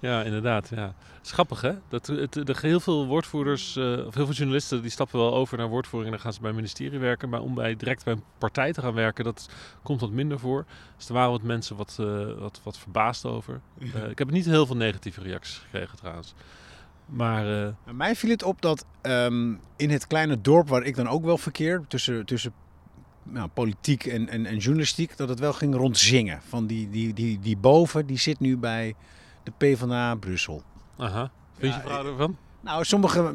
ja, inderdaad. Ja. Schappig hè? Dat, het, de, heel veel woordvoerders, of heel veel journalisten, die stappen wel over naar woordvoering en dan gaan ze bij het ministerie werken. Maar om bij, direct bij een partij te gaan werken, dat komt wat minder voor. Dus er waren wat mensen wat, wat, wat verbaasd over. ik heb niet heel veel negatieve reacties gekregen trouwens. Maar, uh... Mij viel het op dat um, in het kleine dorp waar ik dan ook wel verkeer, tussen, tussen nou, politiek en, en, en, journalistiek, dat het wel ging rondzingen. Van die, die, die, die boven, die zit nu bij de PvdA Brussel. Aha. Vind je vrouw ervan? Nou, sommige,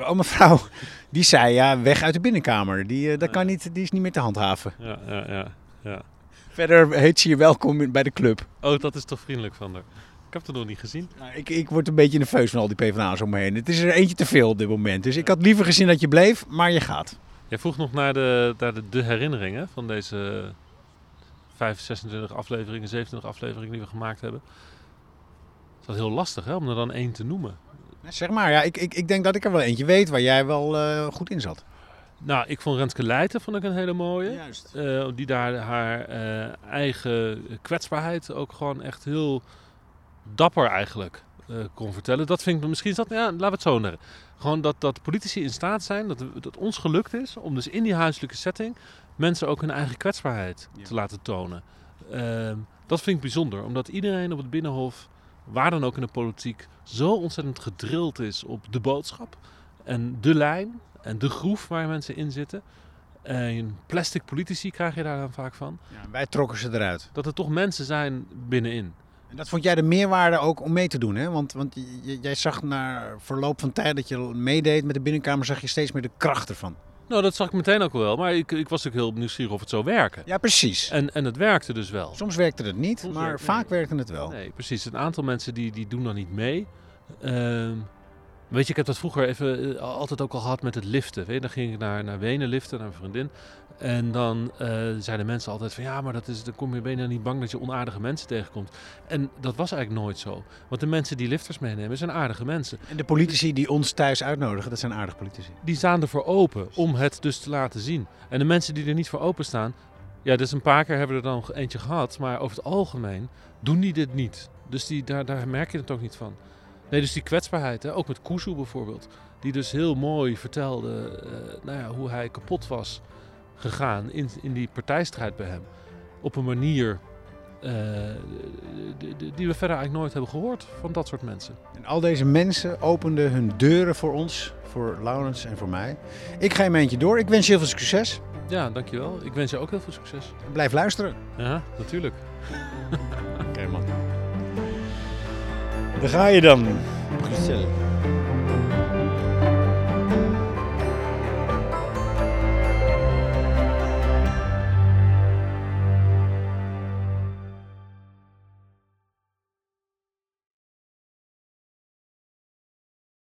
oh mevrouw, die zei ja, weg uit de binnenkamer. Die, uh, dat kan niet, die is niet meer te handhaven. Ja, ja, ja. ja. Verder heet ze je welkom bij de club. Oh, dat is toch vriendelijk van haar heb het nog niet gezien. Nou, ik, ik word een beetje nerveus van al die PvdA's om me heen. Het is er eentje te veel op dit moment. Dus ik had liever gezien dat je bleef, maar je gaat. Jij vroeg nog naar de, naar de, de herinneringen van deze 5, 26 afleveringen, 27 afleveringen die we gemaakt hebben. Het was heel lastig hè, om er dan één te noemen. Zeg maar, ja, ik, ik, ik denk dat ik er wel eentje weet waar jij wel uh, goed in zat. Nou, ik vond Renske Leijten vond ik een hele mooie. Juist. Uh, die daar haar uh, eigen kwetsbaarheid ook gewoon echt heel dapper eigenlijk kon vertellen. Dat vind ik misschien is dat, ja, laten we het zo zeggen. Gewoon dat, dat politici in staat zijn, dat, dat ons gelukt is om dus in die huiselijke setting mensen ook hun eigen kwetsbaarheid te laten tonen. Uh, dat vind ik bijzonder, omdat iedereen op het Binnenhof, waar dan ook in de politiek, zo ontzettend gedrild is op de boodschap en de lijn en de groef waar mensen in zitten. En plastic politici krijg je daar dan vaak van. Ja, wij trokken ze eruit. Dat er toch mensen zijn binnenin. En dat vond jij de meerwaarde ook om mee te doen, hè? Want, want jij zag na verloop van tijd dat je meedeed met de binnenkamer, zag je steeds meer de kracht ervan. Nou, dat zag ik meteen ook wel. Maar ik, ik was ook heel nieuwsgierig of het zou werken. Ja, precies. En, en het werkte dus wel. Soms werkte het niet, maar vaak werkte het wel. Nee, precies. Een aantal mensen die, die doen dan niet mee. Uh, weet je, ik heb dat vroeger even eh, altijd ook al gehad met het liften. Weet je? Dan ging ik naar, naar Wenen liften, naar een vriendin. En dan uh, zeiden mensen altijd van ja, maar dat is, dan kom je bijna niet bang dat je onaardige mensen tegenkomt. En dat was eigenlijk nooit zo. Want de mensen die lifters meenemen zijn aardige mensen. En de politici die ons thuis uitnodigen, dat zijn aardige politici. Die staan ervoor open om het dus te laten zien. En de mensen die er niet voor openstaan, ja, dus een paar keer hebben we er dan eentje gehad. Maar over het algemeen doen die dit niet. Dus die, daar, daar merk je het ook niet van. Nee, dus die kwetsbaarheid, hè? ook met Kuzu bijvoorbeeld. Die dus heel mooi vertelde uh, nou ja, hoe hij kapot was gegaan in, in die partijstrijd bij hem. Op een manier eh, die, we verder eigenlijk nooit hebben gehoord van dat soort mensen. En al deze mensen openden hun deuren voor ons, voor Laurens en voor mij. Ik ga een eentje door. Ik wens je heel veel succes. Ja, dankjewel. Ik wens je ook heel veel succes. En blijf luisteren. Ja, natuurlijk. Oké man. Daar ga je dan. Bruxelles.